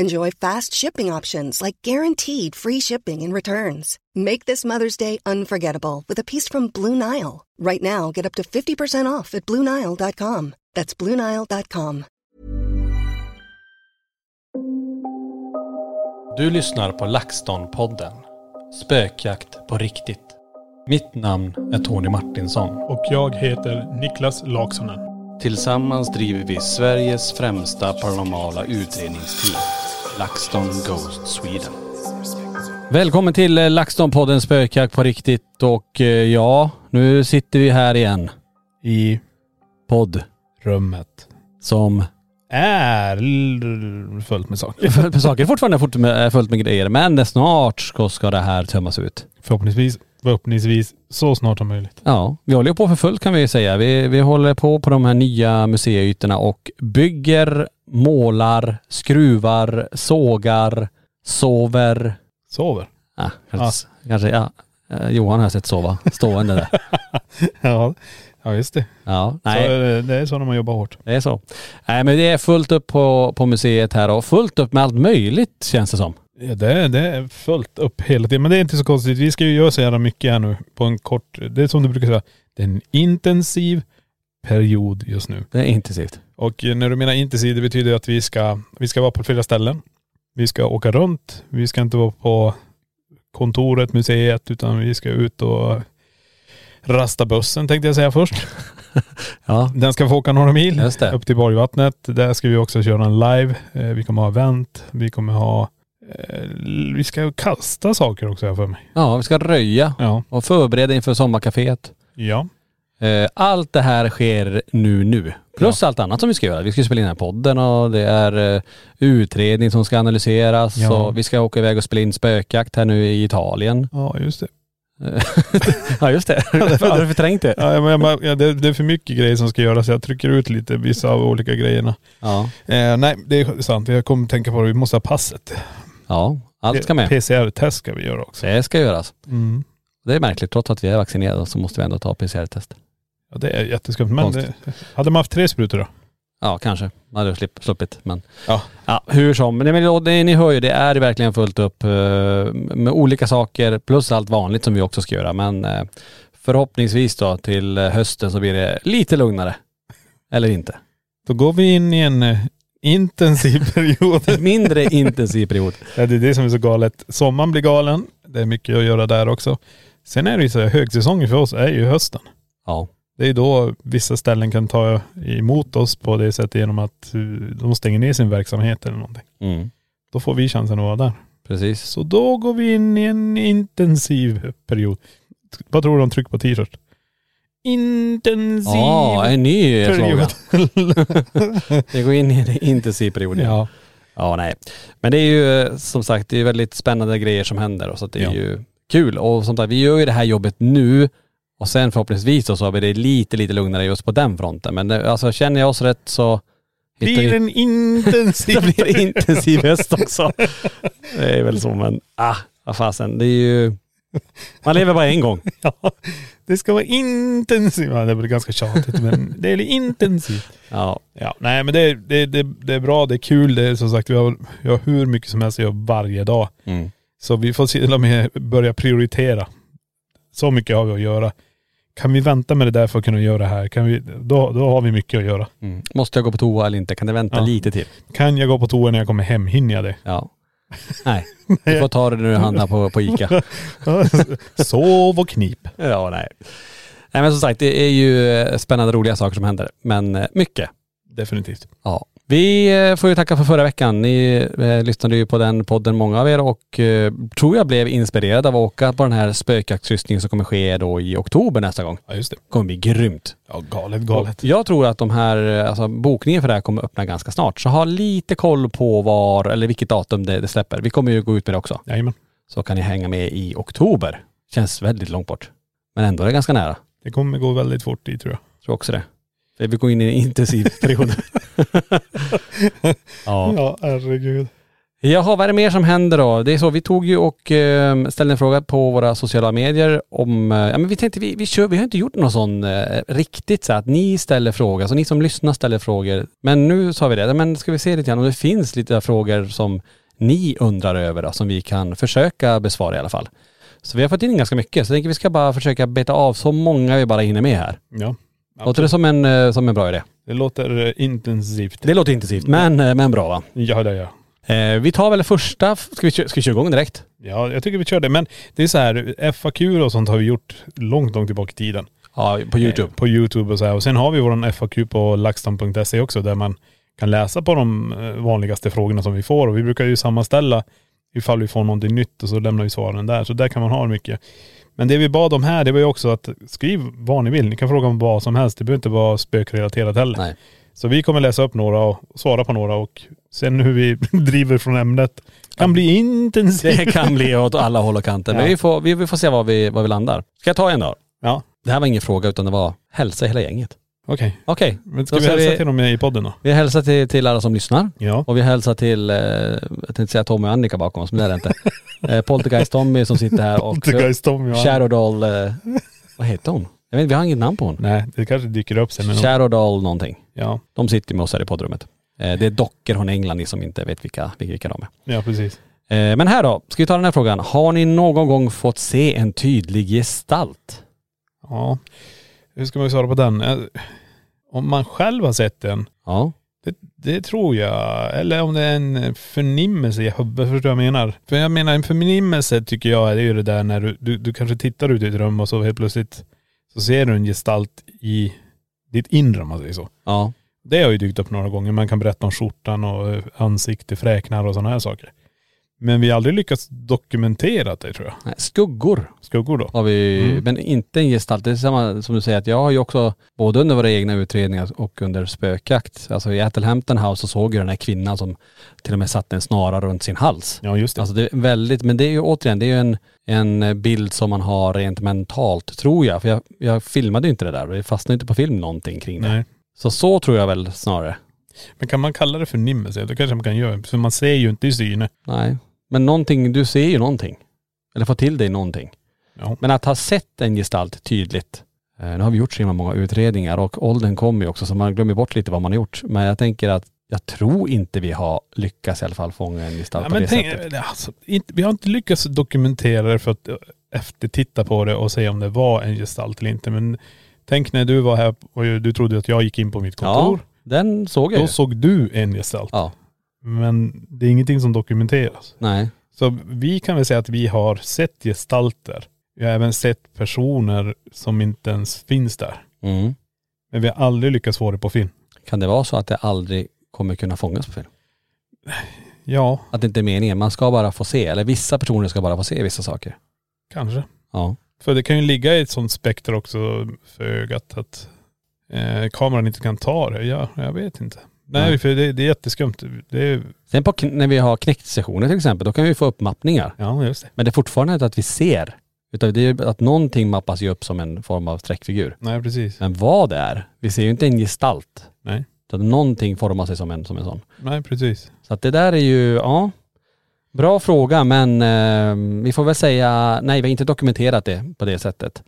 Enjoy fast shipping options like guaranteed free shipping and returns. Make this Mother's Day unforgettable with a piece from Blue Nile. Right now, get up to 50% off at BlueNile.com. That's BlueNile.com. Du lyssnar på LaxTon-podden. Spökjakt på riktigt. Mitt namn är Tony Martinsson. Och jag heter Niklas Laksonen. Tillsammans driver vi Sveriges främsta paranormala utredningsteam. LaxTon Ghost Sweden. Välkommen till eh, LaxTon-podden Spökjakt på riktigt och eh, ja, nu sitter vi här igen. I Podd rummet. som Är fullt med saker. fullt med saker, fortfarande fort med, fullt med grejer men snart ska, ska det här tömmas ut. Förhoppningsvis, förhoppningsvis så snart som möjligt. Ja, vi håller på för fullt kan vi ju säga. Vi, vi håller på på de här nya museiytorna och bygger, målar, skruvar, sågar, sover. Sover. Ah, kanske, kanske ja. Eh, Johan har jag sett sova stående där. Ja, ja just det. Ja, Så, nej eh, det är så när man jobbar hårt. det är så. Nej men det är fullt upp på, på museet här och fullt upp med allt möjligt känns det som. Ja, det, är, det är fullt upp hela tiden. Men det är inte så konstigt. Vi ska ju göra så jävla mycket här nu på en kort, det är som du brukar säga, det är en intensiv period just nu. Det är intensivt. Och när du menar intensiv, det betyder att vi ska, vi ska vara på flera ställen. Vi ska åka runt. Vi ska inte vara på kontoret, museet, utan vi ska ut och rasta bussen tänkte jag säga först. Ja, Den ska få åka några mil upp till Borgvattnet. Där ska vi också köra en live. Eh, Vi kommer ha event. Vi kommer ha, vi ska kasta saker också här för mig. ja vi ska röja Ja. och förbereda inför sommarkaféet. Ja. Eh, Allt det här sker nu nu. Plus allt annat som vi ska göra. Vi ska spela in den här podden och det är eh, utredning som ska analyseras Ja. och vi ska åka iväg och spela in spökjakt här nu i Italien. Ja just det. ja just det. Har du förträngt det? Ja, men, jag- ja, det, det är för mycket grejer som ska göras. Jag trycker ut lite vissa av olika grejerna. Ja. Eh, nej, det är sant. Jag kommer tänka på det. Vi måste ha passet. Ja, allt ska med. PCR-test ska vi göra också. Det ska göras. Mm. Det är märkligt. Trots att vi är vaccinerade så måste vi ändå ta PCR-test. Ja, det är jätteskumt. Men det, hade man haft tre sprutor då? Ja, kanske. Man hade slupp- sluppit. Men Ja. ja, hur som. Men, men det, ni hör ju, det är verkligen fullt upp eh, med olika saker plus allt vanligt som vi också ska göra. Men eh, förhoppningsvis då till eh, hösten så blir det lite lugnare. Eller inte. Då går vi in i en eh, intensiv period. Mindre intensiv period. ja, det är det som är så galet. Sommaren blir galen. Det är mycket att göra där också. Sen är det ju så här, högsäsongen för oss är ju hösten. Ja. Det är då vissa ställen kan ta emot oss på det sättet genom att eh, de stänger ner sin verksamhet eller någonting. Mm. Då får vi chansen att vara där. Precis. Så då går vi in i en intensiv period. Vad tror du om tryck på t-shirt? Intensiv Ja, en ny period. Det går in i en intensiv period. Ja. ja. nej. Men det är ju eh, som sagt, det är väldigt spännande grejer som händer och så att det är Ja. ju kul. Och som sagt, vi gör ju det här jobbet nu och sen förhoppningsvis så har vi det lite, lite lugnare just på den fronten. Men det, alltså känner jag oss rätt så Blir en intensiv det blir intensiv höst också. Det är väl så men, ah, vad fasen. Det är ju, Man lever bara en gång. Ja, det ska vara intensivt. Ja, det blir ganska tjatigt men det är intensivt. Ja. Ja, nej men det, det, det, det är bra, det är kul. Det är som sagt, vi har, vi har hur mycket som helst att göra varje dag. Mm. Så vi får till och med börja prioritera. Så mycket har vi att göra. Kan vi vänta med det där för att kunna göra det här? Kan vi, då, då har vi mycket att göra. Mm. Måste jag gå på toa eller inte? Kan det vänta Ja. lite till? Kan jag gå på toa när jag kommer hem? Hinner jag det? Ja. Nej, du får ta det när du handlar på, på Ica. Sov och knip. Ja, nej. Nej men som sagt, det är ju eh, spännande roliga saker som händer. Men eh, mycket. Definitivt. Ja. Vi eh, får ju tacka för förra veckan. Ni eh, lyssnade ju på den podden många av er och eh, tror jag blev inspirerade av att åka på den här spökjaktskryssningen som kommer ske då i oktober nästa gång. Ja just det. kommer bli grymt. Ja galet galet. Jag tror att de här, alltså bokningen för det här kommer öppna ganska snart. Så ha lite koll på var, eller vilket datum det, det släpper. Vi kommer ju gå ut med det också. Jajamän. Så kan ni hänga med i oktober. Känns väldigt långt bort. Men ändå är det ganska nära. Det kommer gå väldigt fort dit tror jag. Tror också det. Vi går in i en intensiv period. ja. Ja herregud. Jaha, vad är det mer som händer då? Det är så, vi tog ju och eh, ställde en fråga på våra sociala medier om, eh, ja men vi tänkte vi, vi kör, vi har inte gjort någon sån eh, riktigt så att ni ställer frågor, så ni som lyssnar ställer frågor. Men nu sa vi det, men ska vi se lite grann om det finns lite frågor som ni undrar över då, som vi kan försöka besvara i alla fall. Så vi har fått in ganska mycket, så jag tänker vi ska bara försöka beta av så många vi bara hinner med här. Ja. Låter det som en, eh, som en bra idé? Det låter eh, intensivt. Det låter intensivt, men, eh, men bra va? Ja det ja. Eh, vi tar väl första, ska vi, ska vi köra igång direkt? Ja jag tycker vi kör det. Men det är så här, FAQ och sånt har vi gjort långt, långt tillbaka i tiden. Ja, på YouTube. Eh, På YouTube och så här. Och sen har vi våran FAQ på laxton.se också där man kan läsa på de vanligaste frågorna som vi får. Och vi brukar ju sammanställa ifall vi får någonting nytt och så lämnar vi svaren där. Så där kan man ha mycket. Men det vi bad om här, det var ju också att skriv vad ni vill. Ni kan fråga om vad som helst. Det behöver inte vara spökrelaterat heller. Nej. Så vi kommer läsa upp några och svara på några och sen hur vi driver från ämnet kan bli intensivt. Det kan bli åt alla håll och kanter. Men Ja. vi får, vi, vi får se var vi, var vi landar. Ska jag ta en då? Ja, Det här var ingen fråga utan det var hälsa hela gänget. Okej. Okej, Men ska Då vi ska hälsa vi- till dem i podden då? vi hälsar till, till alla som lyssnar. Ja. Och vi hälsar till, eh, jag tänkte säga Tommy och Annika bakom oss, men det är det inte. Eh, Poltergeist Tommy som sitter här och Poltergeist Tommy och Shadow Doll, eh, vad heter hon? Jag vet inte, vi har inget namn på hon. Nej, det kanske dyker upp sen. Men Shadow Doll någonting. ja, De sitter med oss här i poddrummet. Eh, det är dockor från England, ni som inte vet vilka, vilka de är. ja precis. Eh, Men här då, ska vi ta den här frågan. Har ni någon gång fått se en tydlig gestalt? Ja. Hur ska man svara på den? Eh, Om man själv har sett den, Ja. det, det tror jag. Eller om det är en förnimmelse i huvudet, förstår du vad jag menar? För jag menar en förnimmelse tycker jag är ju det där när du, du, du kanske tittar ut i ett rum och så helt plötsligt så ser du en gestalt i ditt inre om man säger så. Ja. Det har ju dykt upp några gånger. Man kan berätta om skjortan och ansikte, fräknar och sådana här saker. Men vi har aldrig lyckats dokumentera det tror jag. Nej, Skuggor Skuggor då? har vi, Mm. men inte en gestalt. Det är samma som du säger att jag har ju också, både under våra egna utredningar och under spökjakt, alltså i Äthelhampton House så såg jag den här kvinnan som till och med satte en snara runt sin hals. Ja just det. Alltså det är väldigt, men det är ju återigen, det är ju en, en bild som man har rent mentalt tror jag. För jag, jag filmade ju inte det där och det fastnade inte på film någonting kring det. Nej. Så så tror jag väl snarare. Men kan man kalla det förnimmelse? Det kanske man kan göra. För man ser ju inte i syne. Nej. Men någonting, du ser ju någonting. Eller får till dig någonting. Ja. Men att ha sett en gestalt tydligt. Eh, nu har vi gjort så himla många utredningar och åldern kommer ju också så man glömmer bort lite vad man har gjort. Men jag tänker att jag tror inte vi har lyckats i alla fall fånga en gestalt Ja, på men det tänk, sättet. alltså, inte, vi har inte lyckats dokumentera det för att eh, eftertitta på det och se om det var en gestalt eller inte. Men tänk när du var här och du trodde att jag gick in på mitt Ja, kontor. Den såg jag Då ju. såg du en gestalt. Ja, Men det är ingenting som dokumenteras. nej. Så vi kan väl säga att vi har sett gestalter. Vi har även sett personer som inte ens finns där. Mm. Men vi har aldrig lyckats få det på film. Kan det vara så att det aldrig kommer kunna fångas på film? Ja, Att det inte är meningen. Man ska bara få se, eller vissa personer ska bara få se vissa saker. kanske. Ja. För det kan ju ligga i ett sånt spekter också för ögat att eh, kameran inte kan ta det. Ja, jag vet inte. Nej, Nej. för det, det är jätteskumt. Det är, Sen på, när vi har knäckt-sessioner till exempel, då kan vi få upp mappningar. ja, just det. Men det är fortfarande inte att vi ser. Utan det är att någonting mappas ju upp som en form av streckfigur. Nej, precis. Men vad det är, vi ser ju inte en gestalt. Nej. Utan någonting formar sig som en, som en sån. Nej, precis. Så att det där är ju, ja. Bra fråga men eh, vi får väl säga, nej vi har inte dokumenterat det på det sättet.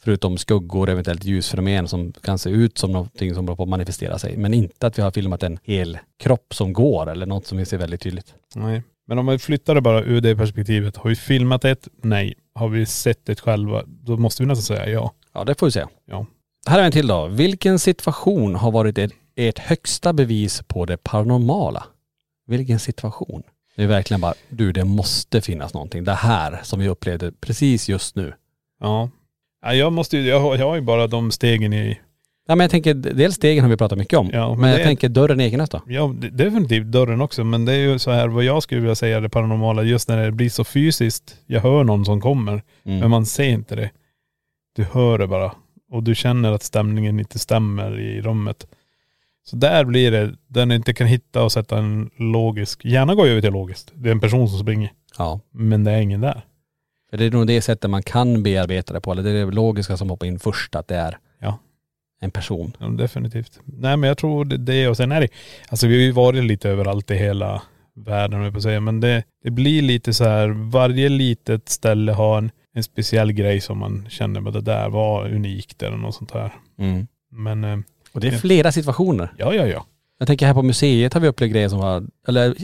Förutom skuggor, eventuellt ljusfenomen som kan se ut som någonting som håller på att manifestera sig. Men inte att vi har filmat en hel kropp som går eller något som vi ser väldigt tydligt. Nej. Men om vi flyttar det bara ur det perspektivet. Har vi filmat ett? Nej. Har vi sett det själva? Då måste vi nästan säga ja. Ja det får vi se. Ja. Här vi en till då. Vilken situation har varit ert, ert högsta bevis på det paranormala? Vilken situation? Det är verkligen bara, du det måste finnas någonting. Det här som vi upplevde precis just nu. Ja. Ja jag måste ju, jag har, jag har ju bara de stegen i, Ja men jag tänker, dels stegen har vi pratat mycket om. Ja, men men jag det- tänker dörren i Ekenäs då? ja de- definitivt dörren också. Men det är ju så här vad jag skulle vilja säga det paranormala, just när det blir så fysiskt. Jag hör någon som kommer, Mm. men man ser inte det. Du hör det bara. Och du känner att stämningen inte stämmer i rummet. Så där blir det, ni inte kan hitta och sätta en logisk, gärna gå över till logiskt. Det är en person som springer. Ja. Men det är ingen där. För det är nog det sättet man kan bearbeta det på. Eller det är det logiska som hoppar in först, att det är Ja. en person. Ja, definitivt. Nej men jag tror det, det och sen är det, alltså vi har ju varit lite överallt i hela världen, jag får säga. Men det, det blir lite så här, varje litet ställe har en, en speciell grej som man känner att det där var unikt eller något sånt här. Mm. Men eh, Och det är flera situationer. ja, ja, ja. Jag tänker här på museet har vi upplevt grejer som var, eller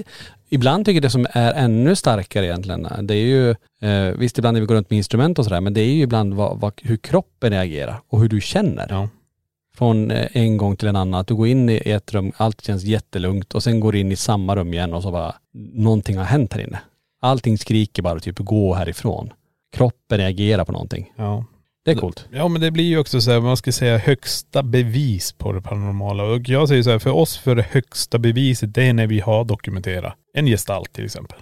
ibland tycker jag det som är ännu starkare egentligen, det är ju, eh, visst ibland när vi går runt med instrument och sådär, men det är ju ibland vad, vad, hur kroppen reagerar och hur du känner. Ja. Från eh, en gång till en annan, att du går in i ett rum, allt känns jättelugnt och sen går du in i samma rum igen och så bara, någonting har hänt här inne. Allting skriker bara typ, gå härifrån. Kroppen reagerar på någonting. ja. Det är coolt. Ja men det blir ju också så här, man ska säga högsta bevis på det paranormala. Och jag säger så här, för oss för det högsta beviset, det är när vi har dokumenterat en gestalt till exempel.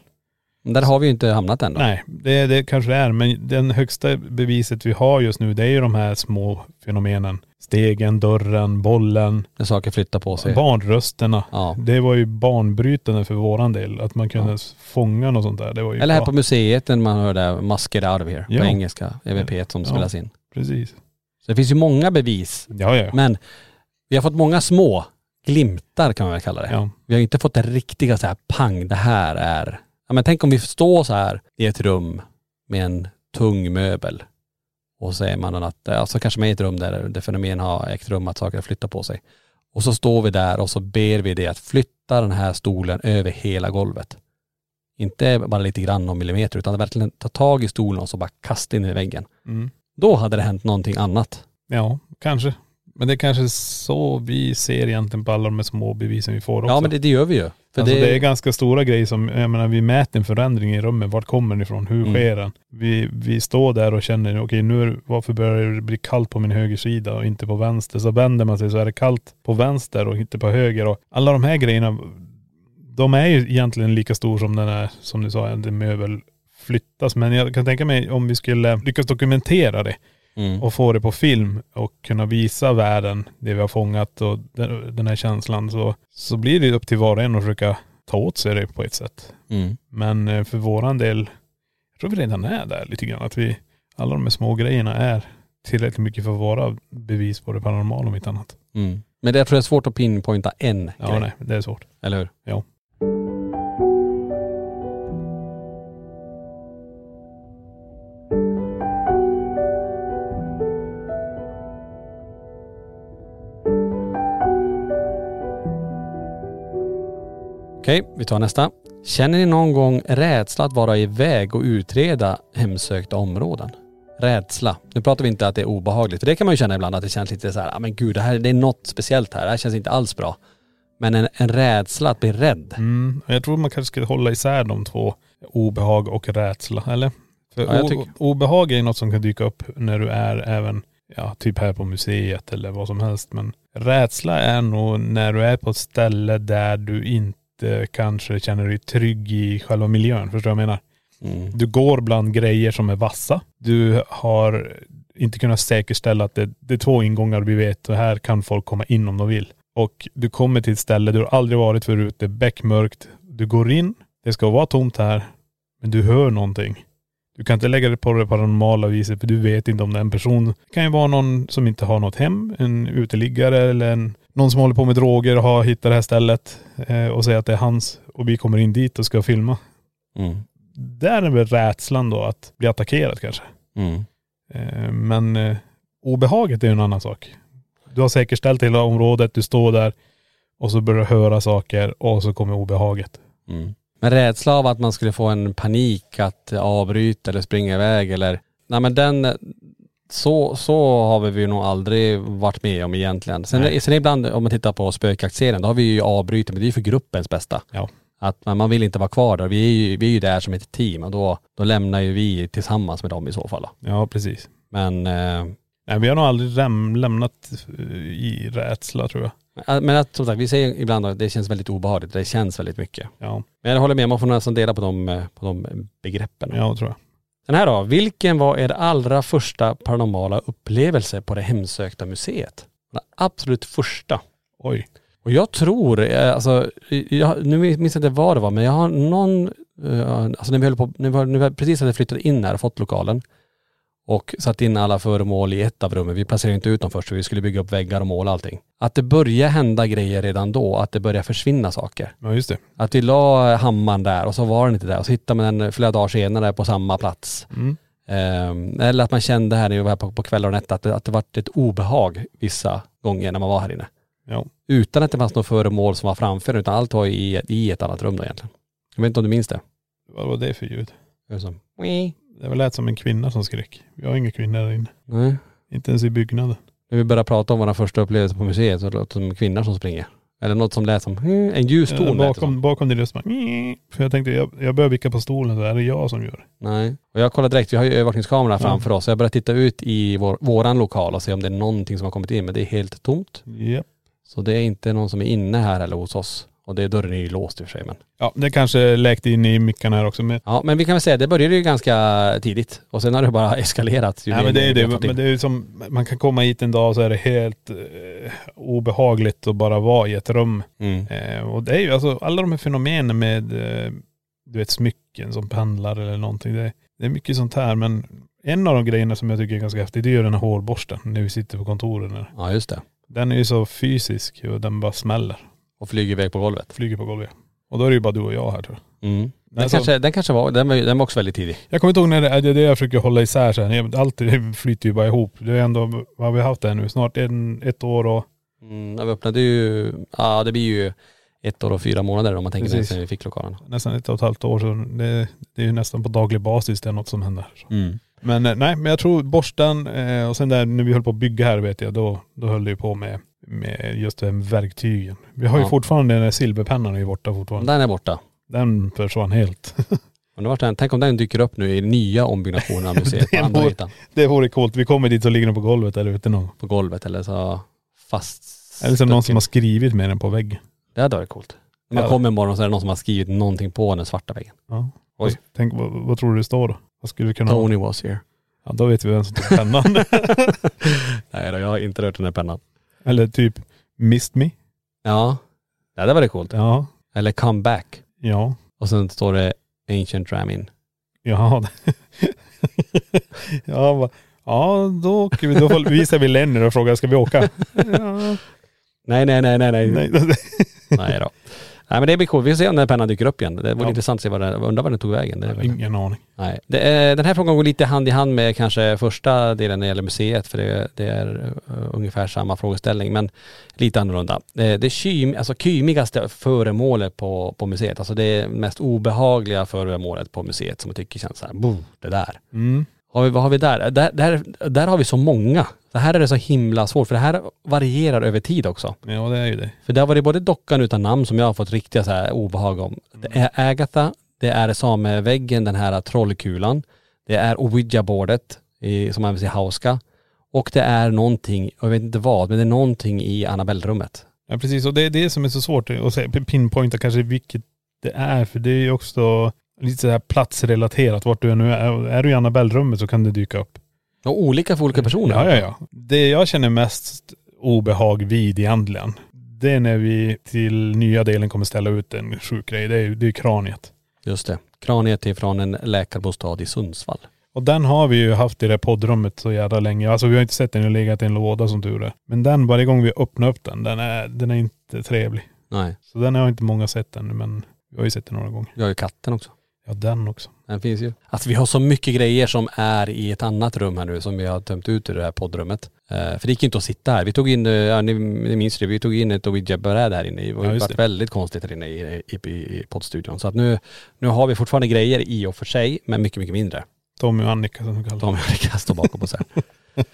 Där har vi ju inte hamnat än då. Nej, det, det kanske det är. Men den högsta beviset vi har just nu, det är ju de här små fenomenen. Stegen, dörren, bollen, När saker flyttar på sig. barnrösterna. Ja. Det var ju banbrytande för våran del. Att man kunde Ja. fånga något sånt där. Det var ju Eller här bra. på museet när man hör det, Must Get Out of Here, Ja. på engelska, EVP som Ja. spelas in. Precis. Så det finns ju många bevis. Ja, ja. Men vi har fått många små glimtar kan man väl kalla det. ja. Vi har inte fått det riktiga så här pang, det här är.. Ja men tänk om vi står så här i ett rum med en tung möbel och är man att, alltså kanske med i ett rum där det fenomen har ägt rum att saker har flyttat på sig. Och så står vi där och så ber vi det att flytta den här stolen över hela golvet. Inte bara lite grann någon millimeter utan verkligen ta tag i stolen och så bara kasta in i väggen. Mm. Då hade det hänt någonting annat. Ja, kanske. Men det är kanske så vi ser egentligen på alla de här små bevisen vi får också. Ja men det, det gör vi ju. För alltså det... är ganska stora grejer som, jag menar vi mäter en förändring i rummet. Vart kommer den ifrån? Hur Mm. sker den? Vi, vi står där och känner, okej nu, är- varför börjar det bli kallt på min högersida och inte på vänster? Så vänder man sig så är det kallt på vänster och inte på höger. Och alla de här grejerna, de är ju egentligen lika stor som den är, som du sa, en möbel flyttas. Men jag kan tänka mig om vi skulle lyckas dokumentera det mm. och få det på film och kunna visa världen det vi har fångat och den, här känslan så, så blir det upp till var och en att försöka ta åt sig det på ett sätt. Mm. Men eh, för våran del, jag tror vi redan är där lite grann. Att vi, alla de här små grejerna är tillräckligt mycket för att vara bevis på det paranormala om inte annat. Mm. Men det jag tror det är svårt att pinpointa en Ja grej. nej, det är svårt. Eller hur? Ja. Okej, vi tar nästa. Känner ni någon gång rädsla att vara iväg och utreda hemsökta områden? Rädsla. Nu pratar vi inte att det är obehagligt, för det kan man ju känna ibland att det känns lite så här, ah, men gud det här det är något speciellt här, det här känns inte alls bra. Men en, en rädsla att bli rädd. Mm. Jag tror man kanske ska hålla isär de två, obehag och rädsla, eller? För Ja, o- tycker- obehag är något som kan dyka upp när du är även, ja typ här på museet eller vad som helst. Men rädsla är nog när du är på ett ställe där du inte kanske känner dig trygg i själva miljön. Förstår du vad jag menar? Mm. Du går bland grejer som är vassa. Du har inte kunnat säkerställa att det, det är två ingångar vi vet och här kan folk komma in om de vill. Och du kommer till ett ställe du aldrig varit förut, det är beckmörkt. Du går in, det ska vara tomt här, men du hör någonting. Du kan inte lägga det på det paranormala viset för du vet inte om det är en person. Det kan ju vara någon som inte har något hem, en uteliggare eller en, någon som håller på med droger och har hittat det här stället eh, och säger att det är hans och vi kommer in dit och ska filma. Mm. Där är väl rädslan då att bli attackerad kanske. Mm. Eh, Men eh, obehaget är ju en annan sak. Du har säkerställt hela området, du står där och så börjar du höra saker och så kommer obehaget. Mm. Men rädsla av att man skulle få en panik att avbryta eller springa iväg eller.. Nej men den.. Så, så har vi nog aldrig varit med om egentligen. Sen, Nej. sen ibland om man tittar på spökjaktserien, då har vi ju avbrutit, men det är ju för gruppens bästa. Ja. Att man, man vill inte vara kvar där. Vi är ju, vi är ju där som ett team och då, då lämnar ju vi tillsammans med dem i så fall. Då. Ja, precis. Men, eh, Nej, vi har nog aldrig lämnat eh, i rädsla tror jag. Men att, som sagt, vi säger ibland att det känns väldigt obehagligt. Det känns väldigt mycket. Ja, Men jag håller med, man får nästan dela på de, eh, på de begreppen. ja tror jag. Den här då, vilken var er allra första paranormala upplevelse på det hemsökta museet? Den absolut första. Oj. Och jag tror, eh, alltså, jag, nu minns jag inte vad det var, men jag har någon, eh, alltså när vi höll på, när vi precis hade flyttat in här och fått lokalen och satt in alla föremål i ett av rummen. Vi placerade inte ut dem först, för vi skulle bygga upp väggar och måla allting. Att det började hända grejer redan då, att det började försvinna saker. Ja just det. Att vi la hammaren där och så var den inte där och så hittade man den flera dagar senare på samma plats. Mm. Ehm, eller att man kände här när vi var här på, på kvällar och nätter att det, att det var ett obehag vissa gånger när man var här inne. Ja. Utan att det fanns något föremål som var framför utan allt var i, i ett annat rum då egentligen. Jag vet inte om du minns det? Vad var det för ljud? Det var som, "Wii." Det var lät som en kvinna som skrek. Vi har inga kvinnor där inne. Nej. Inte ens i byggnaden. När vi började prata om våra första upplevelser på museet så låter det som kvinnor som springer. Eller något som lät som, "Hmm", en ljus ton Eh, lät som. bakom, bakom din röst bara, "Mii." För jag tänkte, jag, jag börjar vicka på stolen, så är det jag som gör det? Nej. Och jag kollade direkt, vi har ju övervakningskamera Ja. framför oss. Så jag började titta ut i vår, våran lokal och se om det är någonting som har kommit in. Men det är helt tomt. Japp. Så det är inte någon som är inne här eller hos oss. Och det, dörren är ju låst i och för sig men. Ja, det kanske läkte in i mickarna här också. Men, Ja men vi kan väl säga, det började ju ganska tidigt. Och sen har det bara eskalerat. ju nej, men det är det. Men det är ju som, man kan komma hit en dag och så är det helt eh, obehagligt att bara vara i ett rum. Mm. Eh, och det är ju alltså alla de här fenomenen med, eh, du vet smycken som pendlar eller någonting. Det, det är mycket sånt här men en av de grejerna som jag tycker är ganska häftig det är ju den här hårborsten när vi sitter på kontoret. Där. Ja just det. Den är ju så fysisk och den bara smäller. Och flyger iväg på golvet. Flyger på golvet. Och då är det ju bara du och jag här tror jag. Mm. Den, Alltså- kanske, den kanske var, den var, den var också väldigt tidig. Jag kommer inte ihåg när det det är det jag försöker hålla isär så här. Allt det flyter ju bara ihop. Det är ändå, vad har vi haft det här nu? Snart en, ett år och Mm, ja, vi öppnade ju, ja det blir ju ett år och fyra månader om man tänker sig sen vi fick lokalen. nästan ett och ett halvt år. Så det, det är ju nästan på daglig basis det är något som händer. Mm. Men eh, nej, men jag tror borsten eh, och sen där när vi höll på att bygga här vet jag, då, då höll det ju på med, med just det här verktygen. Vi har ju Ja. fortfarande den där silverpennan är ju borta fortfarande. Den är borta. Den försvann helt. Men det var den, tänk om den dyker upp nu i nya ombyggnationen av museet på Det andra vore- ytan. det vore coolt. Vi kommer dit och ligger den på golvet eller ute någon. På golvet eller så fast Eller så någon som har skrivit med den på väggen. Det hade varit coolt. När man Ja. kommer imorgon så är det någon som har skrivit någonting på den svarta väggen. Ja. Oj. Tänk, vad, vad tror du det står då? Vad skulle det kunna vara? Tony was here. Ja, då vet vi vem som tog pennan. Nej då, jag har inte rört den här pennan. Eller typ Missed Me. Ja, det var det coolt. Ja. Eller come back. Ja. Och sen står det Ancient Ramin. Ja. ja, va- ja, då åker vi. Då visar vi Lenny och frågar, ska vi åka? Ja. Nej, nej, nej, nej, nej. Nej. Nej då. Nej men det blir coolt. Vi får se om den här pennan dyker upp igen. Det vore Ja. intressant att se vad den, undrar vad den tog vägen. Det är Ingen aning. Nej. Det är, den här frågan går lite hand i hand med kanske första delen när det gäller museet för det, det är uh, ungefär samma frågeställning men lite annorlunda. Det, det kym, alltså kymigaste föremålet på, på museet, alltså det mest obehagliga föremålet på museet som jag tycker känns så här, "Boo, det där. Mm. Har vi, vad har vi där? Där, där? där har vi så många. Det här är det så himla svårt för det här varierar över tid också. Ja, det är ju det. För det har varit både dockan utan namn som jag har fått riktiga så här obehag om. Det är Agatha, det är sameväggen, den här trollkulan. Det är Ouija-bordet som används i Hauska. Och det är någonting, jag vet inte vad, men det är någonting i Annabelle-rummet. Ja, precis. Och det är det som är så svårt att pinpointa kanske vilket det är. För det är ju också lite så här platsrelaterat. Vart du nu är. Är du i Annabelle-rummet så kan det dyka upp. Och olika för olika personer. Ja, ja, ja. Det jag känner mest obehag vid egentligen, det är när vi till nya delen kommer ställa ut en sjuk grej. Det är, det är kraniet. Just det. Kraniet är från en läkarbostad i Sundsvall. Och den har vi ju haft i det poddrummet så jävla länge. Alltså vi har inte sett den, den har legat i en låda som tur är. Men den, varje gång vi öppnar upp den, den är, den är inte trevlig. Nej, Så den har inte många sett ännu men vi har ju sett den några gånger. jag har ju katten också. Ja den också. Den finns ju. Alltså vi har så mycket grejer som är i ett annat rum här nu som vi har tömt ut ur det här poddrummet. Eh, för det gick inte att sitta här. Vi tog in, eh, ja ni, ni minns det, vi tog in ett ouija-bräde här inne. Det var Ja, varit väldigt konstigt här inne i, i, i, i poddstudion. Så att nu, nu har vi fortfarande grejer i och för sig, men mycket, mycket mindre. Tommy och Annika som de kallar De kan stå bakom oss här.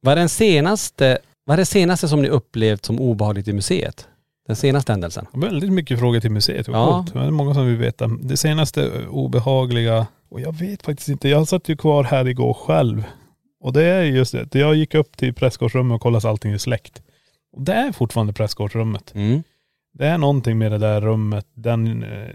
vad är den senaste, vad är det senaste som ni upplevt som obehagligt i museet? Den senaste händelsen? Väldigt mycket frågor till museet. Ja. Det är många som vill veta. Det senaste eh, obehagliga, och jag vet faktiskt inte. Jag satt ju kvar här igår själv. Och det är just det. Jag gick upp till pressgårdsrummet och kollade så allting är släckt. Och det är fortfarande pressgårdsrummet. Mm. Det är någonting med det där rummet, den eh,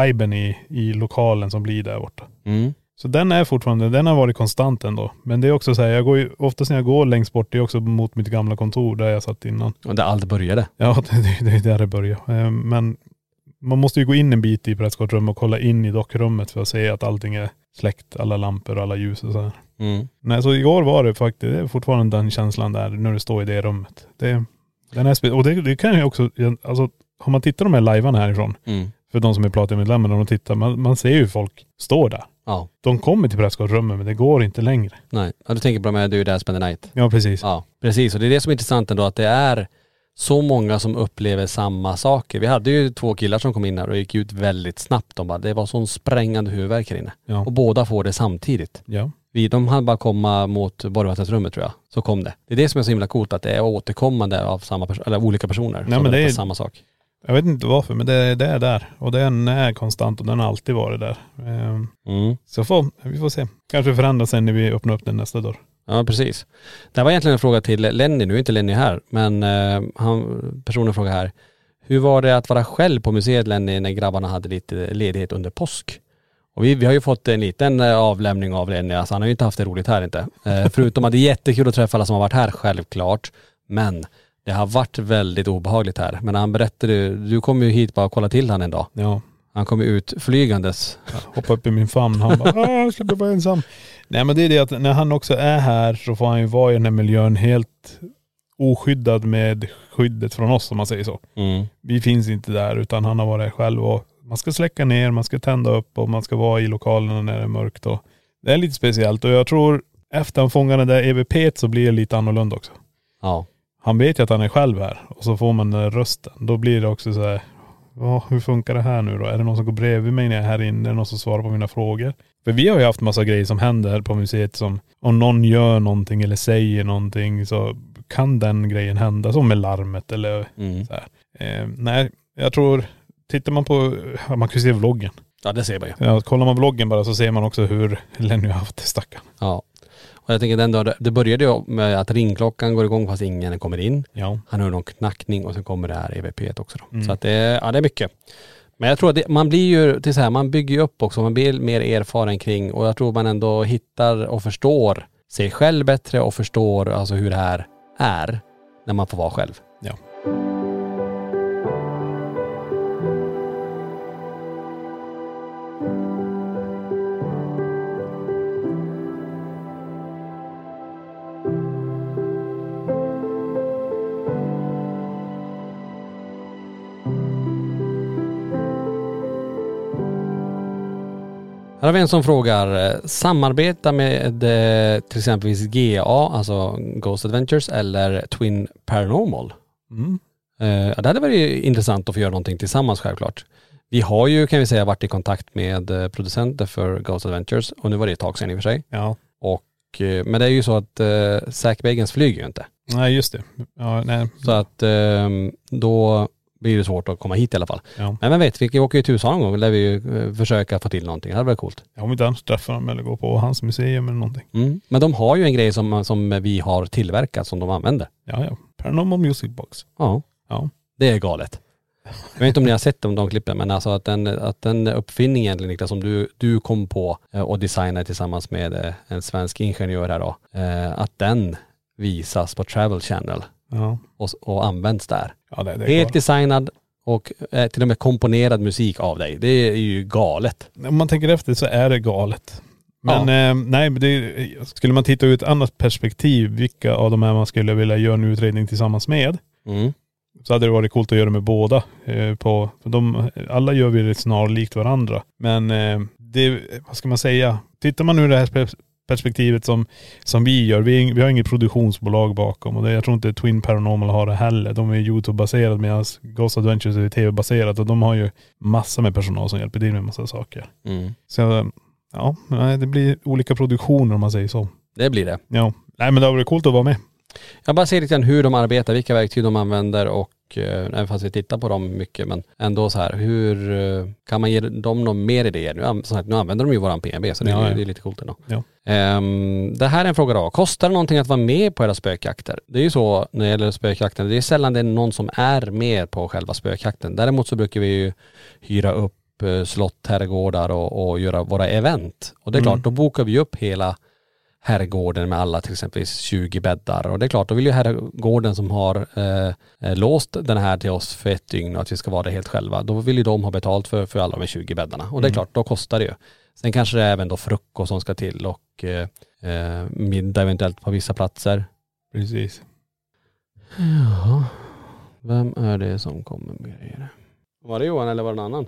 viben i, i lokalen som blir där borta. Mm. Så den är fortfarande, den har varit konstant ändå. Men det är också så här, jag går ju, oftast när jag går längst bort, det är också mot mitt gamla kontor där jag satt innan. Och där allt började. Ja, det, det, det är där det börjar. Eh, Men man måste ju gå in en bit i presskortrummet och kolla in i dockrummet för att se att allting är släckt, alla lampor och alla ljus och så här. Mm. Nej, så igår var det faktiskt, det är fortfarande den känslan där när du står i det rummet. Det, den är spe- och det, det kan ju också, alltså har man tittat de här livearna härifrån, Mm. för de som är Platinum-medlemmar, när de tittar, man, man ser ju folk stå där. Ja. De kommer till presskortrummet men det går inte längre. Nej. Ja, du tänker på de här Du är där spend the night. Ja precis. Ja, precis. Och det är det som är intressant ändå, att det är så många som upplever samma saker. Vi hade ju två killar som kom in här och gick ut väldigt snabbt. De bara, det var sån sprängande huvudvärk här inne. Ja. Och båda får det samtidigt. ja. Vi, de hann bara komma mot borgvattensrummet tror jag. Så kom det. Det är det som är så himla coolt, att det är återkommande av samma person, eller olika personer. Nej, som men det är- samma sak. Jag vet inte varför men det, det är där. Och den är konstant och den har alltid varit där. Ehm, Mm. Så får, vi får se. Kanske förändras sen när vi öppnar upp den nästa dörr. Ja precis. Det här var egentligen en fråga till Lenny, nu är inte Lenny här, men eh, han, personen frågar här. Hur var det att vara själv på museet Lenny när grabbarna hade lite ledighet under påsk? Och vi, vi har ju fått en liten eh, avlämning av Lenny, alltså han har ju inte haft det roligt här inte. Eh, förutom att det är jättekul att träffa alla som har varit här självklart. Men det har varit väldigt obehagligt här. Men han berättade, du kom ju hit bara och kolla till han en dag. Ja. Han kom ut flygandes. Hoppa upp i min famn. Han bara, "Ah, jag slipper vara ensam. Nej men det är det att när han också är här så får han ju vara i den här miljön helt oskyddad med skyddet från oss om man säger så. Mm. Vi finns inte där utan han har varit själv och man ska släcka ner, man ska tända upp och man ska vara i lokalerna när det är mörkt och det är lite speciellt och jag tror efter han fångar den där EVP så blir det lite annorlunda också. Ja. Han vet ju att han är själv här och så får man den där rösten. Då blir det också så här, ja, hur funkar det här nu då? Är det någon som går bredvid mig när jag är här inne? Är det någon som svarar på mina frågor? För vi har ju haft massa grejer som händer på museet som om någon gör någonting eller säger någonting så kan den grejen hända. Som med larmet eller Mm. så. Eh, nej, jag tror, tittar man på, man kan ju se vloggen. ja, det ser man ju. Ja, kollar man vloggen bara så ser man också hur Lenny har haft det stackarn. Ja. Och jag tänker den dag, det började ju med att ringklockan går igång fast ingen kommer in. Ja. Han hör någon knackning och sen kommer det här EVP också då. Mm. Så att det, är- ja det är mycket. Men jag tror att det, man blir ju, till så här, man bygger ju upp också, man blir mer erfaren kring och jag tror man ändå hittar och förstår sig själv bättre och förstår alltså hur det här är när man får vara själv. Här har vi en som frågar, eh, samarbeta med eh, till exempelvis GA, alltså Ghost Adventures eller Twin Paranormal. Mm. Eh, det hade varit intressant att få göra någonting tillsammans självklart. Vi har ju kan vi säga varit i kontakt med eh, producenter för Ghost Adventures och nu var det ett tag sedan i och för sig. Ja. Och, men det är ju så att eh, Zack Bagans flyger ju inte. Nej just det. Ja, nej. Så att eh, då blir det svårt att komma hit i alla fall. Ja. Men vem vet, vi åker ju till USA någon gång, där vi ju eh, försöka få till någonting. Det hade varit coolt. Om inte annars träffar dem eller går på hans museum eller någonting. Mm. Men de har ju en grej som, som vi har tillverkat som de använder. Ja, ja. Paranormal Music Box. Ja. Ja. Det är galet. Jag vet inte om ni har sett de, de klippen men alltså att den, att den uppfinningen egentligen Niklas som du, du kom på eh, och designade tillsammans med eh, en svensk ingenjör här då. Att den visas på Travel Channel Ja. och, och används där. Ja det, det är Helt galet. designad och eh, till och med komponerad musik av dig. Det är ju galet. Om man tänker efter så är det galet. Men eh, nej, det, skulle man titta ur ett annat perspektiv, vilka av de här man skulle vilja göra en utredning tillsammans med, Mm. så hade det varit coolt att göra med båda. Eh, på, de, alla gör vi det snarlikt varandra. Men eh, det, vad ska man säga? Tittar man ur det här perspektivet som, som vi gör. Vi, vi har inget produktionsbolag bakom och det, jag tror inte Twin Paranormal har det heller. De är Youtube-baserade medan Ghost Adventures är tv-baserat och de har ju massor med personal som hjälper till med massa saker. Mm. Så ja, det blir olika produktioner om man säger så. Det blir det. Ja. Nej men det har varit coolt att vara med. Jag bara ser lite grann hur de arbetar, vilka verktyg de använder och eh, även fast vi tittar på dem mycket men ändå så här, hur eh, kan man ge dem någon mer idéer? Nu, nu använder de ju våran PNB så det, Ja, är, ja. det är lite coolt ändå. Ja. Ehm, det här är en fråga då. Kostar det någonting att vara med på era spökjakter? Det är ju så när det gäller spökjakten, det är sällan det är någon som är med på själva spökjakten. Däremot så brukar vi ju hyra upp eh, slott, herrgårdar och, och göra våra event. Och det är Mm. klart, då bokar vi upp hela herrgården med alla till exempel 20 bäddar. Och det är klart, då vill ju herrgården som har eh, låst den här till oss för ett dygn och att vi ska vara där helt själva, då vill ju de ha betalt för, för alla de här 20 bäddarna. Och det är Mm. klart, då kostar det ju. Sen kanske det är även då frukost som ska till och eh, eh, middag eventuellt på vissa platser. Precis. Ja, vem är det som kommer med grejer? Var det Johan eller var det någon annan?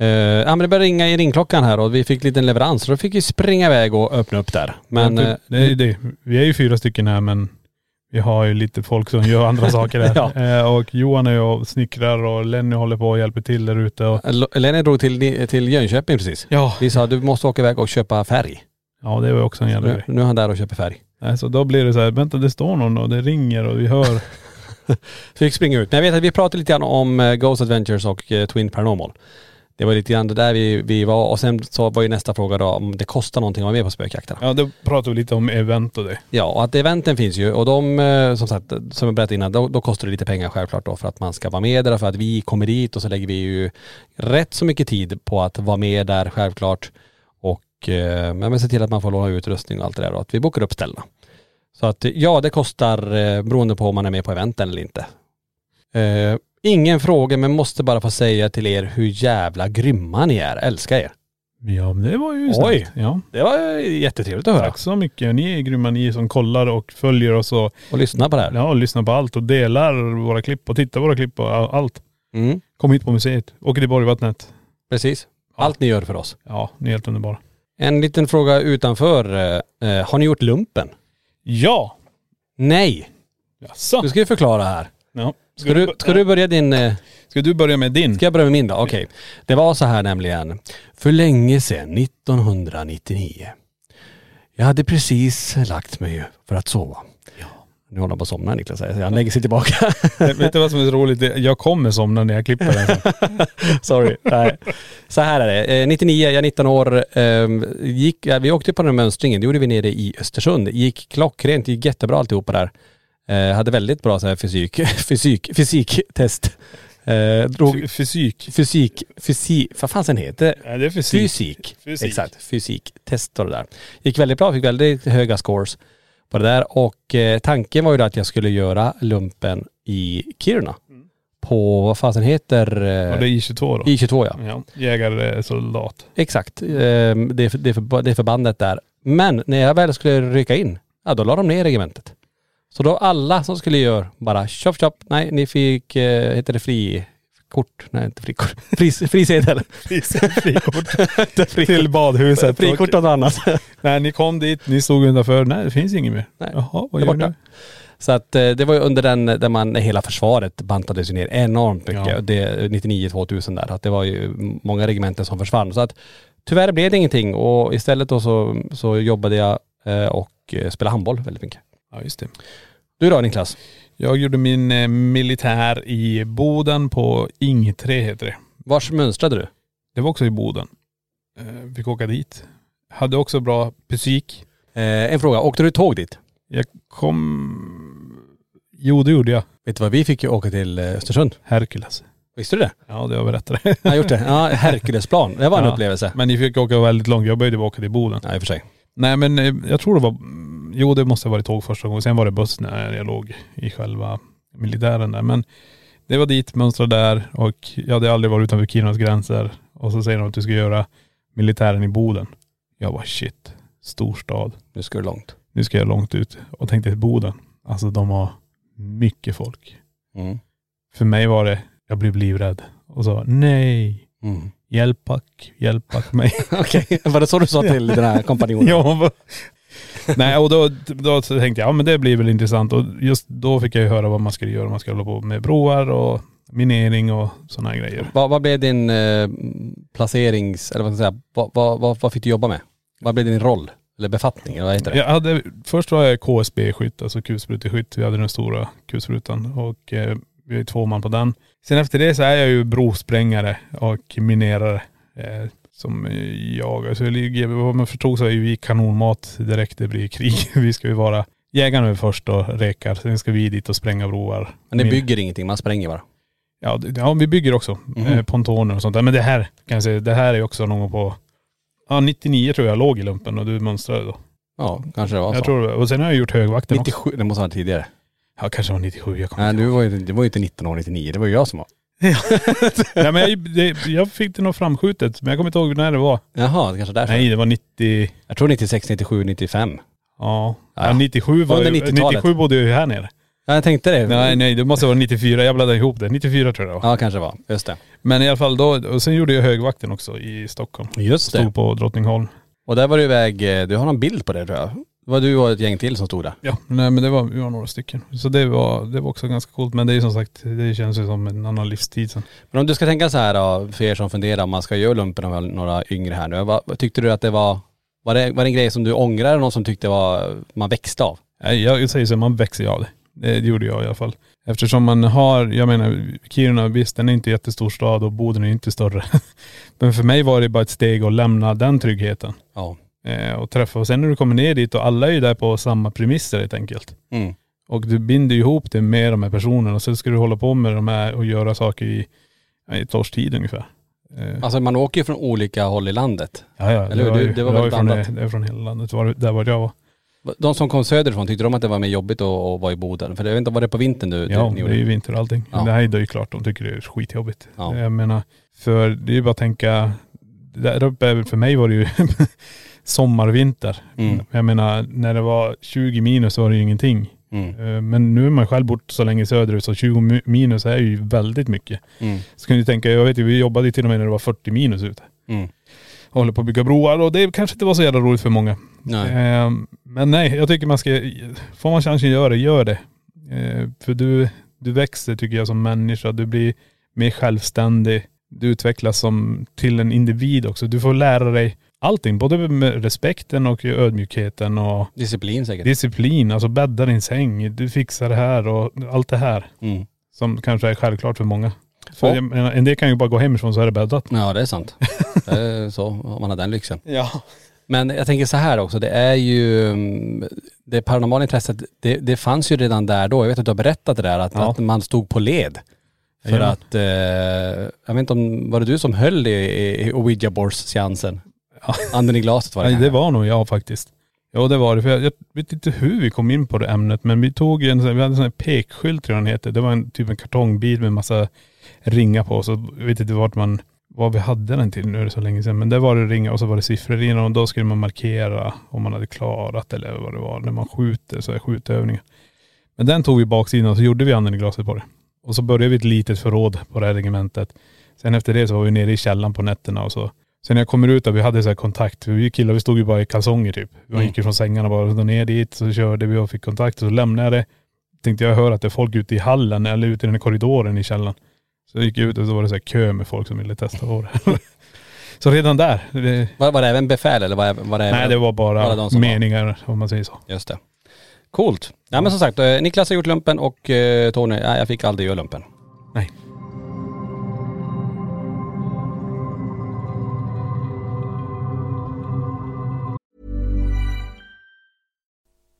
Eh, ja men det började ringa i ringklockan här och vi fick lite leverans så då fick vi springa iväg och öppna upp där. Men Men, eh, det är det. Vi är ju fyra stycken här men vi har ju lite folk som gör andra saker här. Ja. Eh, och Johan är ju och snickrar och Lenny håller på och hjälper till där ute. Och, L- Lenny drog till, till Jönköping precis. ja. Vi sa du måste åka iväg och köpa färg. ja, det var också en jävla Nu, grej. nu är han där och köper färg. Nej, Så då blir det så här, vänta det står någon och det ringer och vi hör. Fick springa ut. Men jag vet att vi pratade lite grann om eh, Ghost Adventures och eh, Twin Paranormal. Det var lite grann det där vi, vi var och sen så var ju nästa fråga då om det kostar någonting att vara med på spökjakterna. Ja, då pratar vi lite om event och det. Ja, och att eventen finns ju och de, eh, som sagt, som jag berättade innan, då, då kostar det lite pengar självklart då för att man ska vara med där, för att vi kommer dit och så lägger vi ju rätt så mycket tid på att vara med där självklart. Och eh, men se till att man får låna utrustning och allt det där och att vi bokar upp ställena. Så att ja, det kostar eh, beroende på om man är med på eventen eller inte. Eh, ingen fråga men måste bara få säga till er hur jävla grymma ni är. Älskar er. Ja, men det var ju Oj. snällt. Ja. Det var jättetrevligt att höra. Tack så mycket. Ni är grymma ni som kollar och följer oss och Och lyssna på det här. ja, lyssnar på allt och delar våra klipp och tittar på våra klipp och all- allt. Mm, Kom hit på museet. Åker till Borgvattnet. precis. Allt ni gör för oss. Ja, ni är helt underbara. En liten fråga utanför. eh, eh, har ni gjort lumpen? Ja! Nej! Jaså? Du ska ju förklara här. Ja. Ska du, ska du börja din... eh, Ska du börja med din? Ska jag börja med min då? Okej. Det var så här nämligen. För länge sedan, 1999. Jag hade precis lagt mig för att sova. Nu håller han på att somna Niklas. säger. Han lägger sig tillbaka. Vet du vad som är så roligt? Jag kommer somna när jag klipper den. sen. Sorry. Nej. Så här är det. Eh, 99, jag är 19 år. Eh, gick, ja, vi åkte på den här mönstringen. Det gjorde vi nere i Östersund. Gick klockrent, gick jättebra alltihopa där. Eh, hade väldigt bra så här fysik, fysik, fysiktest. Eh, drog Fysik. fysik, fysik, vad fan sen heter Ja, det är fysik. Fysik. Fysik. Exakt, fysiktest och det där. Gick väldigt bra, fick väldigt höga scores på det där och eh, tanken var ju då att jag skulle göra lumpen i Kiruna. På, vad fasen heter eh, Och det är I22 då? I22 ja. Ja. Jägarsoldat. Exakt. Eh, det, det förbandet där. Men när jag väl skulle rycka in, ja då la de ner regementet. Så då alla som skulle göra bara chop chop, nej ni fick, eh, heter det frikort? Nej inte frikort. Fris, frisedel. Frikort. Frikort. Till badhuset. Frikort Och, något annat. nej, ni kom dit, ni stod utanför. Nej, det finns inget mer. Nej. Jaha, Det vad är gör ni? Så att eh, det var ju under den där man, hela försvaret bantades ju ner enormt mycket. Ja. Det 99-2000 där. Att det var ju många regementen som försvann. Så att tyvärr blev det ingenting och istället då så, så jobbade jag eh, och eh, spelade handboll väldigt mycket. Ja, just det. Du då Niklas? Jag gjorde min eh, militär i Boden på Ing 3 heter det. Vars mönstrade du? Det var också i Boden. Eh, fick åka dit. Hade också bra fysik. Eh, en fråga, åkte du tåg dit? Jag kom.. Jo det gjorde jag. Vet du vad, vi fick ju åka till eh, Östersund. Herkules. Visste du det? Ja det har jag berättat. Jag har gjort det. Ja, Herkulesplan. Det var en Ja. upplevelse. Men ni fick åka väldigt långt. Jag började åka till Boden. Ja, i och för sig. Nej men eh, jag tror det var.. Jo det måste ha varit tåg första gången. Sen var det buss när jag låg i själva militären där. Men det var dit, mönstrade där och jag hade aldrig varit utanför Kirunas gränser. Och så säger de att du ska göra militären i Boden. Jag var shit, storstad. Nu ska du långt. Nu ska jag långt ut. Och tänkte Boden. Alltså de har mycket folk. Mm. För mig var det, jag blev livrädd och sa nej, Mm. hjälp back, hjälp back mig. Okej, var det så du sa till den här kompanjonen? ja, Nej och då, då så tänkte jag, ja men det blir väl intressant och just då fick jag ju höra vad man skulle göra. Man ska hålla på med broar och minering och sådana här grejer. Vad, vad blev din eh, placerings, eller vad ska jag säga, vad, vad, vad, vad fick du jobba med? Vad blev din roll? Eller befattning, eller vad heter det? Jag hade, först var jag KSB-skytt, alltså kulspruteskytt. Vi hade den stora kulsprutan och eh, vi är två man på den. Sen efter det så är jag ju brosprängare och minerare. Eh, som eh, jag, jag ligger, vad man förstod så är vi kanonmat direkt det blir krig. Vi ska ju vara jägarna först och rekar, sen ska vi dit och spränga broar. Men ni bygger ingenting, man spränger bara? Ja, det- ja vi bygger också eh, pontoner och sånt där. Men det här kan jag säga, det här är också någon gång på, ja 99 tror jag låg i lumpen och du mönstrade då. Ja, kanske det var så. Jag tror det. Och sen har jag gjort högvakten också. 97, det måste vara tidigare. Ja kanske var 97, jag kommer Nej du var ju, det var ju inte 19 år 99, det var ju jag som var. Nej men jag, det, jag fick det nog framskjutet, men jag kommer inte ihåg när det var. Jaha, det kanske är därför. Nej det var 90, Jag tror 96, 97, 95. ja. Ja. ja 97 var Under ju, 90-talet. 97 bodde jag ju här nere. Ja, jag tänkte det. Nej nej det måste vara 94, jag blandade ihop det. 94 tror jag det var. Ja, kanske det var. Just det. Men i alla fall då, och sen gjorde jag högvakten också i Stockholm. Just det. Stod på Drottningholm. Och där var du iväg, eh, du har någon bild på det tror jag. Det var du och ett gäng till som stod där. Ja, nej men det var, vi var några stycken. Så det var, det var också ganska coolt. Men det är som sagt, det känns ju som en annan livstid sen. Men om du ska tänka så här då, för er som funderar om man ska göra lumpen har några yngre här nu. Vad, tyckte du att det var, var det, var det en grej som du ångrar eller någon som tyckte var, man växte av? Nej, Jag säger så, man växer ju av det. Det gjorde jag i alla fall. Eftersom man har, jag menar Kiruna, visst den är inte jättestor stad och Boden är inte större. Men för mig var det bara ett steg att lämna den tryggheten. Ja. Eh, och träffa, och sen när du kommer ner dit och alla är ju där på samma premisser helt enkelt. Mm. Och du binder ju ihop det med de här personerna. och Sen ska du hålla på med de här och göra saker i, i ett års tid ungefär. Eh, Alltså man åker ju från olika håll i landet. ja, ja, eller det var, Du- ju, det var det var väl ju från, blandat? det är från hela landet, var, där var jag var. De som kom söderifrån, tyckte de att det var mer jobbigt att, att vara i Boden? För jag vet inte, var det på vintern du, Ja, det är ju vinter och allting. Ja. Det här är ju klart, de tycker det är skitjobbigt. Ja. Jag menar, för det är ju bara att tänka, där uppe, för mig var det ju sommarvinter. Mm. Jag menar, när det var 20 minus var det ju ingenting. Mm. Eh, Men nu är man själv bort så länge söderut så 20 mi- minus är ju väldigt mycket. Mm. Så kan du tänka, jag vet ju, vi jobbade ju till och med när det var 40 minus ute. Mm. Och håller på att bygga broar och det kanske inte var så jävla roligt för många. Nej. Eh, Men nej, jag tycker man ska, får man chansen att göra det, gör det. Eh, För du, du växer tycker jag som människa, du blir mer självständig. Du utvecklas som, till en individ också. Du får lära dig allting, både med respekten och ödmjukheten och Disciplin säkert. disciplin. Alltså bädda din säng, du fixar det här och allt det här. Mm. Som kanske är självklart för många. För Ja. jag menar, en del kan ju bara gå hemifrån så är det bäddat. Ja det är sant. Det är så, om man har den lyxen. Ja. Men jag tänker så här också, det är ju, det paranormala intresset, det, det fanns ju redan där då. Jag vet att du har berättat det där, att, Ja. att man stod på led. För Ja. att, eh, jag vet inte om, var det du som höll i, i ouija seansen Ja. Anden i glaset var det Nej, det var nog jag faktiskt. Ja det var det. För jag, jag vet inte hur vi kom in på det ämnet men vi tog en vi hade en sån här pekskylt tror jag den heter. Det var en typ en kartongbit med massa ringar på. Så jag vet inte vart man, vad vi hade den till nu är det så länge sedan. Men där var det ringar och så var det siffror i och då skulle man markera om man hade klarat eller vad det var. När man skjuter, så här skjutövningar. Men den tog vi baksidan och så gjorde vi anden i glaset på det. Och så började vi ett litet förråd på det här regementet. Sen efter det så var vi nere i källaren på nätterna och så. Sen när jag kommer ut där, vi hade så kontakt. Vi killar, vi stod ju bara i kalsonger typ. Vi Mm. gick ju från sängarna bara ner dit, så körde vi och fick kontakt. Så lämnade jag det. Tänkte jag höra att det är folk ute i hallen eller ute i den här korridoren i källaren. Så jag gick ut och så var det så kö med folk som ville testa på det. så redan där. Det, Var, var det även befäl eller var, var det nej det var bara, bara de som var- meningar om man säger så. Just det. Coolt. Nej men som sagt, eh, Niklas har gjort lumpen och eh, Tony, nej jag fick aldrig göra lumpen. Nej.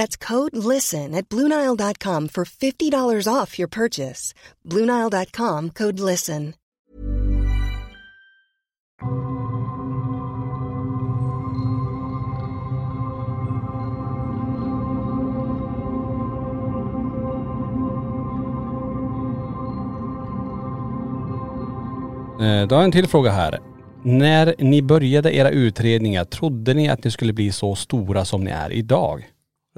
That's code LISTEN at Bluenile.com for $50 off your purchase. Bluenile.com code LISTEN. Eh, då har jag en till fråga här. När ni började era utredningar, trodde ni att ni skulle bli så stora som ni är idag?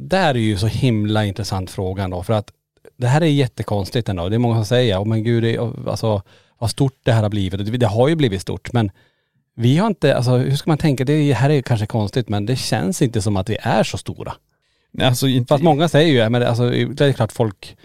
Det här är ju så himla intressant fråga då, för att det här är jättekonstigt ändå. Det är många som säger, oh, men gud, det, är- alltså vad stort det här har blivit. Det, det har ju blivit stort, men vi har inte, alltså hur ska man tänka? Det här är kanske konstigt, men det känns inte som att vi är så stora. Nej, Alltså inte, Fast många säger ju, men alltså, det är klart folk,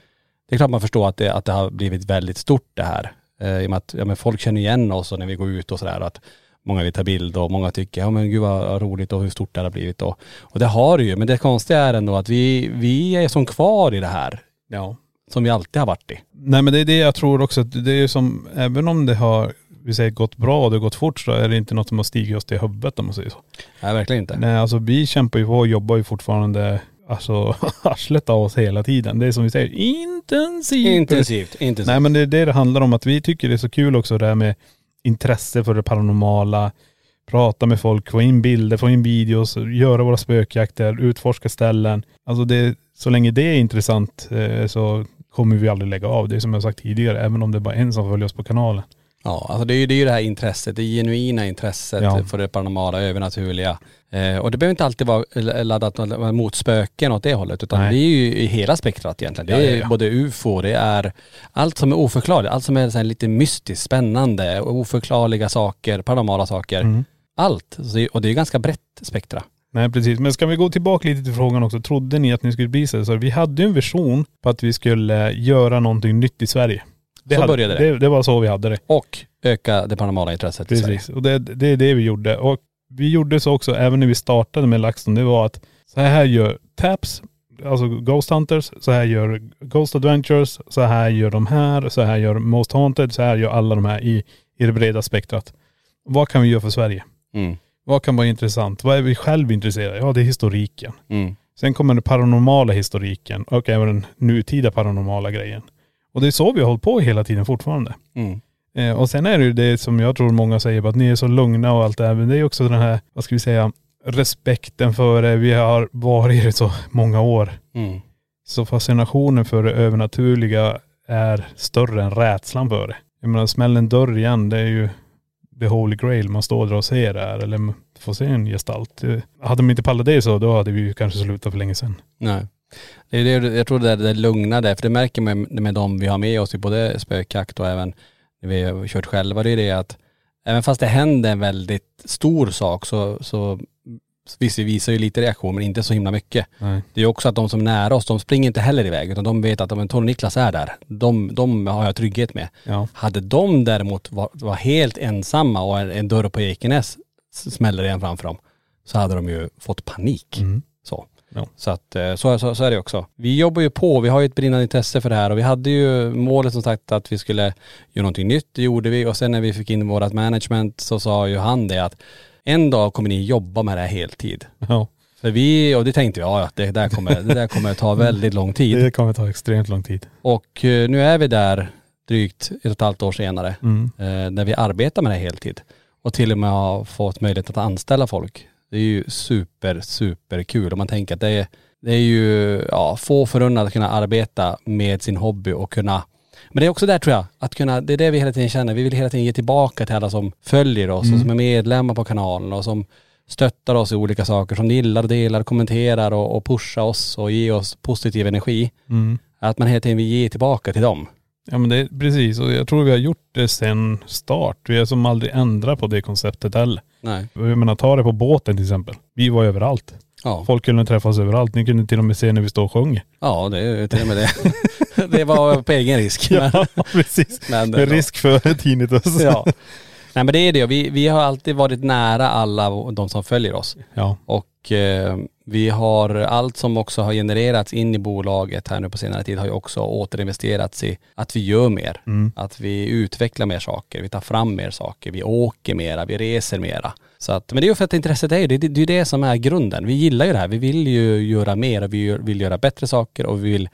det är klart man förstår att det, att det har blivit väldigt stort det här. Eh, I och med att ja, men folk känner igen oss och när vi går ut och sådär att många vill ta bild och många tycker, ja men gud vad roligt och hur stort det har blivit och, och det har det ju. Men det konstiga är ändå att vi, vi är som kvar i det här, ja. som vi alltid har varit i. Nej men det är det jag tror också, att det är som, även om det har, vi säger gått bra och det har gått fort så är det inte något som har stigit oss till huvudet om man säger så. Nej verkligen inte. Nej alltså vi kämpar ju på och jobbar ju fortfarande, alltså arslet av oss hela tiden. Det är som vi säger, intensivt. Intensivt, intensivt. Nej men det är det det handlar om, att vi tycker det är så kul också det här med intresse för det paranormala, prata med folk, få in bilder, få in videos, göra våra spökjakter, utforska ställen. Alltså det, så länge det är intressant eh, så kommer vi aldrig lägga av. Det är som jag sagt tidigare, även om det är bara en som följer oss på kanalen. Ja, alltså det är ju det, är ju det här intresset, det genuina intresset Ja. för det paranormala, övernaturliga. Eh, och det behöver inte alltid vara laddat mot spöken åt det hållet, utan Nej. det är ju i hela spektrat egentligen. Det är ja, ja. både ufo, det är allt som är oförklarligt, allt som är så lite mystiskt, spännande, oförklarliga saker, paranormala saker. Mm. Allt. Och det är ganska brett spektra. Nej precis, men ska vi gå tillbaka lite till frågan också. Trodde ni att ni skulle bli så vi hade ju en vision på att vi skulle göra någonting nytt i Sverige. Så hade, började det. det. Det var så vi hade det. Och öka det paranormala intresset i Sverige. Precis, och det, det är det vi gjorde. Och vi gjorde så också, även när vi startade med LaxTon, det var att så här gör Taps, alltså Ghost Hunters, så här gör Ghost Adventures, så här gör de här, så här gör Most Haunted, så här gör alla de här i, i det breda spektrat. Vad kan vi göra för Sverige? Mm. Vad kan vara intressant? Vad är vi själv intresserade av? Ja, det är historiken. Mm. Sen kommer den paranormala historiken och även den nutida paranormala grejen. Och det är så vi har hållit på hela tiden fortfarande. Mm. Eh, och sen är det ju det som jag tror många säger, att ni är så lugna och allt det här. Men det är också den här, vad ska vi säga, respekten för det. Vi har varit det så många år. Mm. Så fascinationen för det övernaturliga är större än rädslan för det. Jag menar, smäll en dörr igen, det är ju the holy grail. Man står där och ser det här, eller får se en gestalt. Eh, Hade man inte pallat det så, då hade vi ju kanske slutat för länge sedan. Nej. Det är det, jag tror det är det lugna där, för det märker man med de vi har med oss i både spökjakt och även när vi har kört själva, det är det att även fast det händer en väldigt stor sak så, så visst vi visar ju lite reaktion men inte så himla mycket. Nej. Det är också att de som är nära oss, de springer inte heller iväg utan de vet att om en och Niklas är där, de, de har jag trygghet med. Ja. Hade de däremot var, var helt ensamma och en, en dörr på Ekenäs smäller igen framför dem, så hade de ju fått panik. Mm. Så. Ja. Så att eh, så, så, så är det också. Vi jobbar ju på, vi har ju ett brinnande intresse för det här och vi hade ju målet som sagt att vi skulle göra någonting nytt, det gjorde vi och sen när vi fick in vårat management så sa ju han det att en dag kommer ni jobba med det här heltid. Ja. För vi, och det tänkte vi, ja ja, det där kommer, det där kommer ta väldigt lång tid. Det kommer ta extremt lång tid. Och eh, nu är vi där drygt ett och ett halvt år senare, Mm. eh, när vi arbetar med det här heltid. Och till och med har fått möjlighet att anställa folk. Det är ju super, super kul. Och man tänker att det är, det är ju, ja, få förunnat att kunna arbeta med sin hobby och kunna men det är också där tror jag, att kunna, det är det vi hela tiden känner. Vi vill hela tiden ge tillbaka till alla som följer oss och som är medlemmar på kanalen och som stöttar oss i olika saker, som gillar, delar, kommenterar och, och pushar oss och ger oss positiv energi. Mm. Att man hela tiden vill ge tillbaka till dem. Ja men det är precis och jag tror vi har gjort det sen start. Vi har som aldrig ändrat på det konceptet heller. Nej. Jag menar ta det på båten till exempel. Vi var överallt. Ja. Folk kunde träffas överallt. Ni kunde till och med se när vi står och sjunger. Ja det är till och med det. det var på egen risk. Ja precis. men, Med risk för tinnitus. Ja. Nej men det är det. Vi, vi har alltid varit nära alla de som följer oss. Ja. Och eh, vi har allt som också har genererats in i bolaget här nu på senare tid har ju också återinvesterats i att vi gör mer. Mm. Att vi utvecklar mer saker, vi tar fram mer saker, vi åker mera, vi reser mera. Så att, men det är ju för att intresset är ju, det, det, är det som är grunden. Vi gillar ju det här, vi vill ju göra mer och vi vill göra bättre saker och vi vill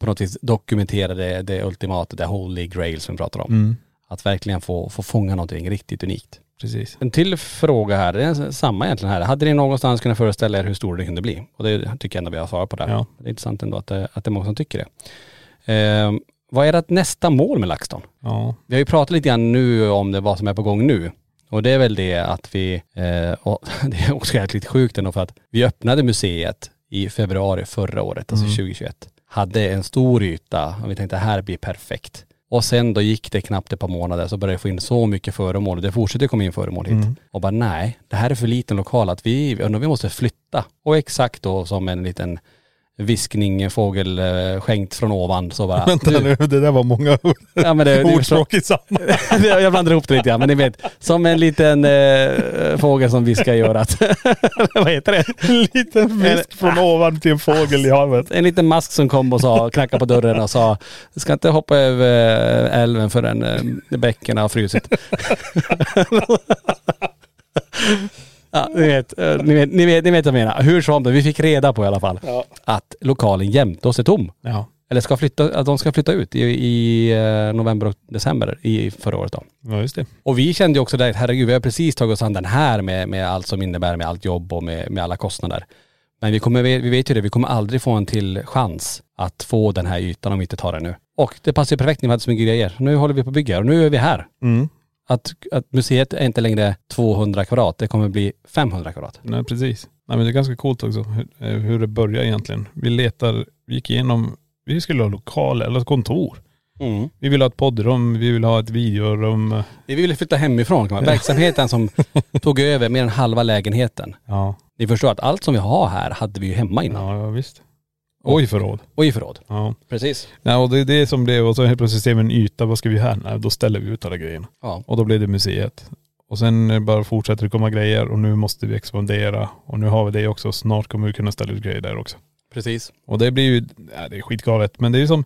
på något vis dokumentera det, det ultimata, det holy grail som vi pratar om. Mm. Att verkligen få, få fånga någonting riktigt unikt. Precis. En till fråga här, det är samma egentligen här. Hade ni någonstans kunnat föreställa er hur stor det kunde bli? Och det tycker jag ändå vi har svarat på där. Ja. Det är intressant ändå att det, att det är många som tycker det. Eh, vad är ert nästa mål med LaxTon? Ja. Vi har ju pratat lite grann nu om det, vad som är på gång nu. Och det är väl det att vi, eh, och det är också jäkligt sjukt ändå för att vi öppnade museet i februari förra året, alltså 2021. Hade en stor yta och vi tänkte här blir perfekt. Och sen då gick det knappt ett par månader så började jag få in så mycket föremål det fortsätter komma in föremål hit. Och bara nej, det här är för liten lokal att vi, vi måste flytta. Och exakt då som en liten viskning, en fågel eh, från ovan så bara. Vänta nu, det där var många ord. Ja men det, ordspråk i samma. jag blandar ihop det lite grann, men ni vet. Som en liten eh, fågel som viskar i örat. Vad heter det? En liten fisk från ovan till en fågel i havet. En liten mask som kom och sa, knackade på dörren och sa, du ska inte hoppa över eh, älven förrän eh, bäcken har frusit. Ja, ni vet, eh, ni vet, ni vet, ni vet vad jag menar. Hur som det, vi fick reda på i alla fall att lokalen jämte oss är tom. Ja. Eller ska flytta, att de ska flytta ut i, i eh, november och december i förra året då. Ja just det. Och vi kände ju också där, herregud vi har precis tagit oss an den här med, med allt som innebär med allt jobb och med, med alla kostnader. Men vi, kommer, vi vet ju det, vi kommer aldrig få en till chans att få den här ytan om vi inte tar den nu. Och det passar ju perfekt när vi hade så mycket grejer. Nu håller vi på att bygga och nu är vi här. Mm. Att, att museet är inte längre 200 kvadrat, det kommer bli 500 kvadrat. Nej precis. Nej men det är ganska coolt också hur, eh, hur det börjar egentligen. Vi letar, vi gick igenom, vi skulle ha lokal eller kontor. Vi vill ha ett poddrum, vi vill ha ett videorum. Vi ville flytta hemifrån kan man. Verksamheten som tog över mer än halva lägenheten. Ja, Ni förstår att allt som vi har här hade vi ju hemma innan. ja, ja visst. Oj förråd. Och i förråd. Ja. Precis. Nej, och det är det som blev, och så helt plötsligt ser vi en yta, vad ska vi här? Nej, då ställer vi ut alla grejerna. Ja. Och då blev det museet. Och sen eh, bara fortsätter det komma grejer och nu måste vi expandera. Och nu har vi det också. Snart kommer vi kunna ställa ut grejer där också. Precis. Och det blir ju, ja, det är skitgalet. Men det är ju som,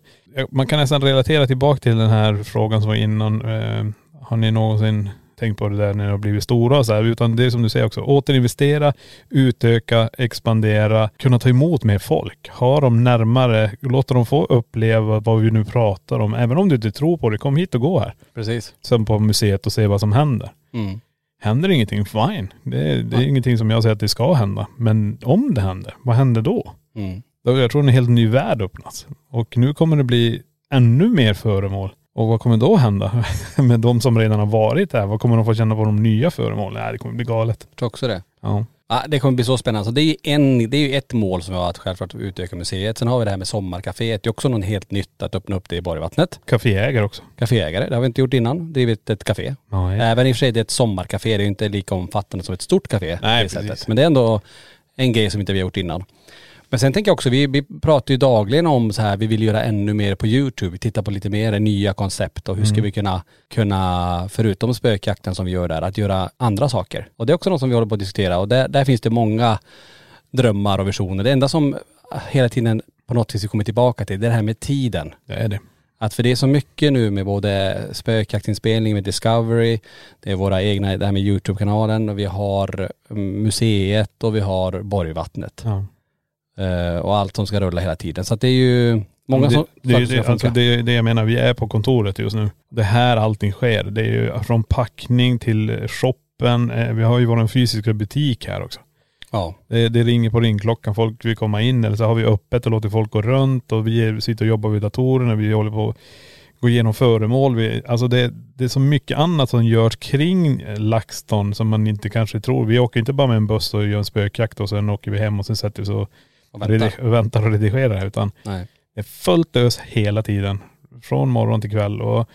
man kan nästan relatera tillbaka till den här frågan som var innan. Eh, har ni någonsin tänkt på det där när ni har blivit stora och så här? Utan det är som du säger också, återinvestera, utöka, expandera, kunna ta emot mer folk. Ha dem närmare, låta dem få uppleva vad vi nu pratar om. Även om du inte tror på det, kom hit och gå här. Precis. Sen på museet och se vad som händer. Mm. Händer ingenting, fine. Det är, det är ingenting som jag säger att det ska hända. Men om det händer, vad händer då? Mm. Jag tror en helt ny värld öppnas. Och nu kommer det bli ännu mer föremål. Och vad kommer då hända med de som redan har varit där? Vad kommer de få känna på de nya föremålen? Nej det kommer bli galet. Jag tror också det. Ja. Ja, det kommer bli så spännande. Så det, är ju en, det är ju ett mål som vi har att självklart utöka museet. Sen har vi det här med sommarkaféet. Det är också något helt nytt att öppna upp det i Borgvattnet. Caféägare också. Caféägare, det har vi inte gjort innan. Drivit ett café. Ja, ja. Även i och för sig det är ett sommarkafé, det är ju inte lika omfattande som ett stort café. Nej, precis. sättet. Men det är ändå en grej som inte vi har gjort innan. Men sen tänker jag också, vi, vi pratar ju dagligen om så här, vi vill göra ännu mer på YouTube. Vi tittar på lite mer nya koncept och hur ska vi kunna, kunna, förutom spökjakten som vi gör där, att göra andra saker. Och det är också något som vi håller på att diskutera och där, där finns det många drömmar och visioner. Det enda som hela tiden på något vis vi kommer tillbaka till, det är det här med tiden. Det är det. Att för det är så mycket nu med både spökjaktinspelning med Discovery, det är våra egna, det här med YouTube-kanalen och vi har mm, museet och vi har Borgvattnet. Ja. Eh, och allt som ska rulla hela tiden. Så att det är ju många det, som, det, det, ska alltså det, det jag menar, vi är på kontoret just nu. Det är här allting sker. Det är ju från packning till shoppen. Eh, Vi har ju vår fysiska butik här också. Ja. Det, det ringer på ringklockan, folk vill komma in eller så har vi öppet och låter folk gå runt och vi sitter och jobbar vid datorerna, vi håller på att gå igenom föremål. Vi, alltså det, det är så mycket annat som görs kring eh, LaxTon som man inte kanske tror. Vi åker inte bara med en buss och gör en spökjakt och sen åker vi hem och sen sätter vi oss och, Och väntar. och väntar och redigerar utan Nej. det är fullt ös hela tiden. Från morgon till kväll. Och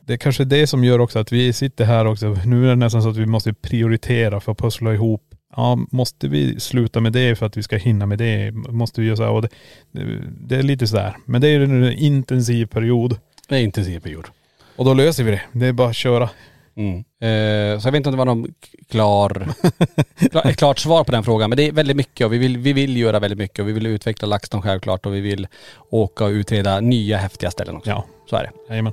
det är kanske det som gör också att vi sitter här också. Nu är det nästan så att vi måste prioritera för att pussla ihop. Ja, måste vi sluta med det för att vi ska hinna med det? Måste vi göra så här? Och det, det, är lite sådär. Men det är en intensiv period. Det är intensiv period. Och då löser vi det. Det är bara att köra. Mm. Eh, så jag vet inte om det var någon klar, klar, klart svar på den frågan. Men det är väldigt mycket och vi vill, vi vill göra väldigt mycket och vi vill utveckla LaxTon självklart och vi vill åka och utreda nya häftiga ställen också. Ja, Så är det. jajamän.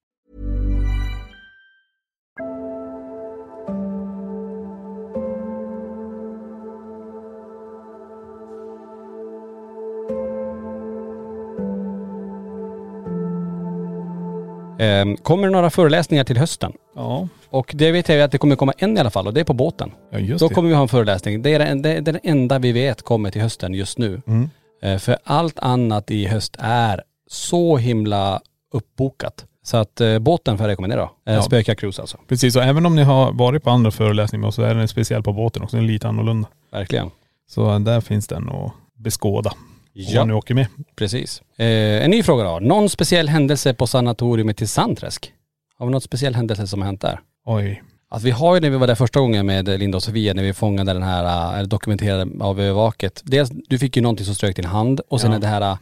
Kommer det några föreläsningar till hösten? Ja, Och det vet jag ju att det kommer komma en i alla fall och det är på båten. ja just Då det. kommer vi ha en föreläsning. Det är, den, det är den enda vi vet kommer till hösten just nu. Mm. Eh, För allt annat i höst är så himla uppbokat. Så att eh, båten får jag rekommendera. Eh, Ja. Spöka Cruise alltså. Precis, och även om ni har varit på andra föreläsningar så är den speciell på båten också. Den är lite annorlunda. Verkligen. Så där finns den att beskåda. Ja. Om ni åker med. Precis. Eh, en ny fråga då. Någon speciell händelse på sanatoriet i Sandträsk? Har vi något speciell händelse som har hänt där? Oj. Att vi har ju när vi var där första gången med Linda och Sofia, när vi fångade den här, eller dokumenterade av övervaket. Dels, du fick ju någonting som strök din hand och sen Ja. är det här äh,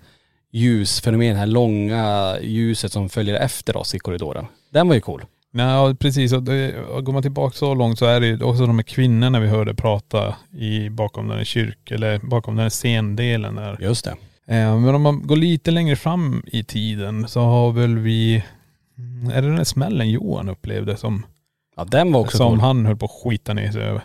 ljusfenomenet, det här långa ljuset som följer efter oss i korridoren. Den var ju cool. Nej, precis. Och det, och går man tillbaka så långt så är det ju också de här kvinnorna vi hörde prata i, bakom den här kyrk, eller bakom den här scendelen där. Just det. Eh, men om man går lite längre fram i tiden så har väl vi, mm, är det den här smällen Johan upplevde som, Ja den var också som cool. han höll på att skita ner sig över?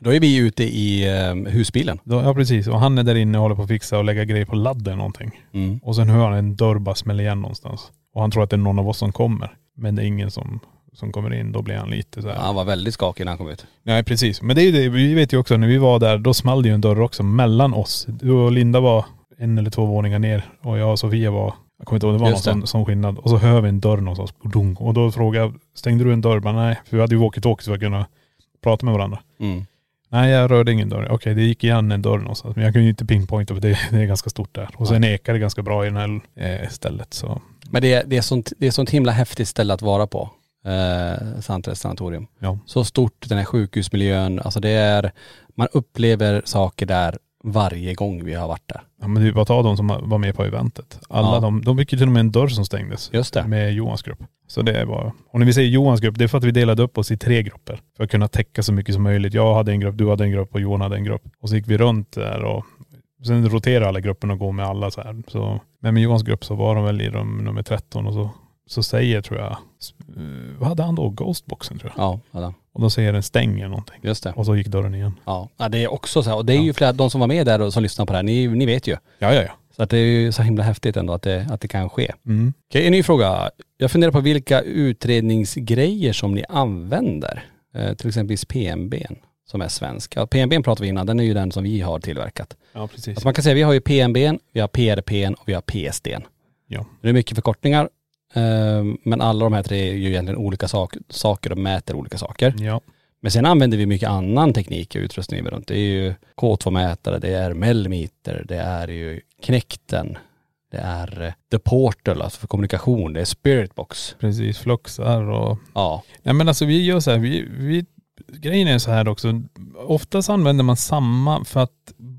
Då är vi ute i eh, husbilen. Då, ja precis, och han är där inne och håller på att fixa och lägga grejer på ladden någonting. Mm. Och sen hör han en dörr bara smälla igen någonstans. Och han tror att det är någon av oss som kommer. Men det är ingen som, som kommer in. Då blir han lite så här. Han var väldigt skakig när han kom ut. Nej precis. Men det är ju det, vi vet ju också när vi var där, då small det ju en dörr också mellan oss. Du och Linda var en eller två våningar ner och jag och Sofia var, jag kommer inte ihåg, det var någon Just det. sån, sån skillnad. Och så hör vi en dörr någonstans, och då frågade jag, stängde du en dörr? Men nej, för vi hade ju walkie-talkie så vi kunde prata med varandra. Mm. Nej jag rörde ingen dörr. Okej det gick igen en dörr någonstans. Men jag kunde ju inte pinpointa för det, det är ganska stort där. Och sen ekar det ganska bra i det här eh, stället så. Men det är, det, är sånt, det är sånt himla häftigt ställe att vara på. Eh, Sandträsk sanatorium. Ja. Så stort, den här sjukhusmiljön. Alltså det är, man upplever saker där varje gång vi har varit där. Ja men det är bara att ta de som var med på eventet. Alla Ja. de, de fick ju till och med en dörr som stängdes. Just det. Med Johans grupp. Så det är bara, och när vi säger Johans grupp, det är för att vi delade upp oss i tre grupper. För att kunna täcka så mycket som möjligt. Jag hade en grupp, du hade en grupp och Johan hade en grupp. Och så gick vi runt där och sen roterade alla grupperna och går med alla så här. Så, men med Johans grupp så var de väl i rum nummer 13 och så, så säger tror jag, eh, vad hade han då? Ghostboxen tror jag. Ja, ja, Och då säger den stäng eller någonting. just det. Och så gick dörren igen. Ja. ja, det är också så här, och det är ju flera, de som var med där och som lyssnar på det här, ni, ni vet ju. Ja, ja, ja. Så att det är ju så himla häftigt ändå att det, att det kan ske. Mm. Okej, en ny fråga. Jag funderar på vilka utredningsgrejer som ni använder. Eh, till exempel PMB som är svensk. Ja, PMB pratar vi innan, den är ju den som vi har tillverkat. Ja, precis. Alltså man kan säga vi har ju PMB, vi har PRP och vi har PSD. Ja. Det är mycket förkortningar. Eh, Men alla de här tre är ju egentligen olika sak, saker och mäter olika saker. Ja. Men sen använder vi mycket annan teknik och utrustning runt. Det är ju K2-mätare, det är Melmeter, det är ju Knekten, det är eh, The Portal, alltså för kommunikation, det är Spiritbox. Precis, fluxar och Ja, Nej men alltså vi gör så här, vi, vi, grejen är så här också, oftast använder man samma för att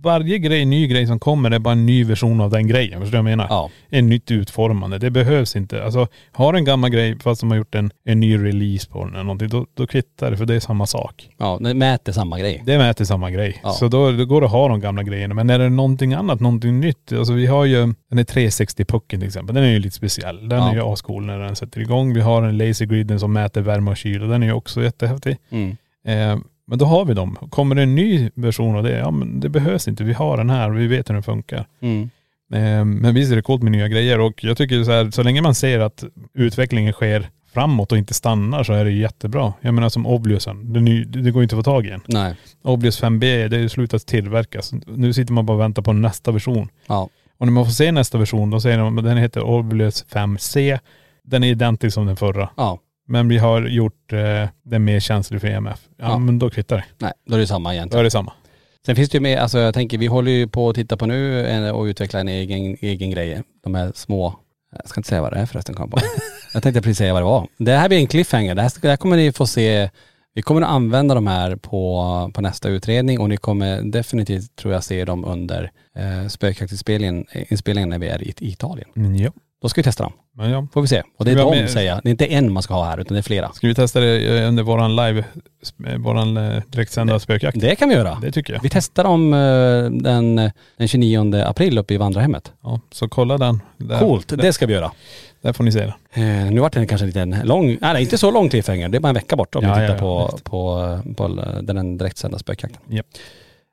varje grej, ny grej som kommer är bara en ny version av den grejen. Förstår du vad jag menar? ja, En nytt utformande. Det behövs inte. Alltså har en gammal grej fast de har gjort en, en ny release på den eller någonting, då, då kvittar det för det är samma sak. ja, det mäter samma grej. Det mäter samma grej. Ja. Så då, då går det att ha de gamla grejerna. Men är det någonting annat, någonting nytt. Alltså vi har ju den är 360-pucken till exempel. Den är ju lite speciell. Den Ja. är ju ascool när den sätter igång. Vi har en lasergriden som mäter värme och kyla. Den är ju också jättehäftig. Mm. Eh, men då har vi dem. Kommer det en ny version av det, ja men det behövs inte. Vi har den här och vi vet hur den funkar. Mm. Eh, men visst är det coolt med nya grejer och jag tycker så här, så länge man ser att utvecklingen sker framåt och inte stannar så är det jättebra. Jag menar som Obliusen, det, ny, det går inte att få tag i en. Nej, Oblius 5B, det är slutat tillverkas. Nu sitter man bara och väntar på nästa version. ja, Och när man får se nästa version, då säger de att den heter Oblius 5C. Den är identisk som den förra. ja, Men vi har gjort eh, den mer känslig för EMF. Ja, Ja. men då kvittar det. nej, då är det samma Då egentligen. är det samma. Sen finns det ju med, alltså jag tänker, vi håller ju på att titta på nu en- och utveckla en egen, egen grej. De här små, jag ska inte säga vad det är förresten kom på. jag tänkte precis säga vad det var. Det här blir en cliffhanger. Det här, ska- det här kommer ni få se, vi kommer att använda de här på, på nästa utredning och ni kommer definitivt, tror jag, se dem under eh, spökjaktsinspelningen inspelningen när vi är i, i Italien. Mm, ja. Då ska vi testa dem. Men ja. Får vi se. Och det är de säger jag. Det är inte en man ska ha här utan det är flera. Ska vi testa det under våran live, eh, våran eh, direktsända spökjakt? Det kan vi göra. Det tycker jag. Vi testar dem eh, den, den 29 april uppe i vandrarhemmet. Ja, så kolla den. Där, Coolt, Där, det ska vi göra. där får ni se det. Eh, nu vart det kanske en liten lång, nej inte så lång cliffhanger, det är bara en vecka bort om Ja, vi tittar ja, på, visst. på, på, den direktsända spökjakten. Japp.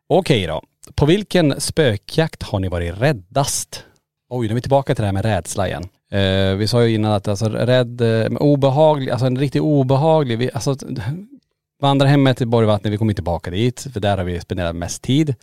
Okej då. På vilken spökjakt har ni varit räddast? Oj, nu är vi tillbaka till det här med rädsla igen. Eh, vi sa ju innan att alltså rädd, eh, obehaglig, alltså en riktigt obehaglig, vi, alltså vandrarhemmet i Borgvattnet, vi kommer inte tillbaka dit, för där har vi spenderat mest tid.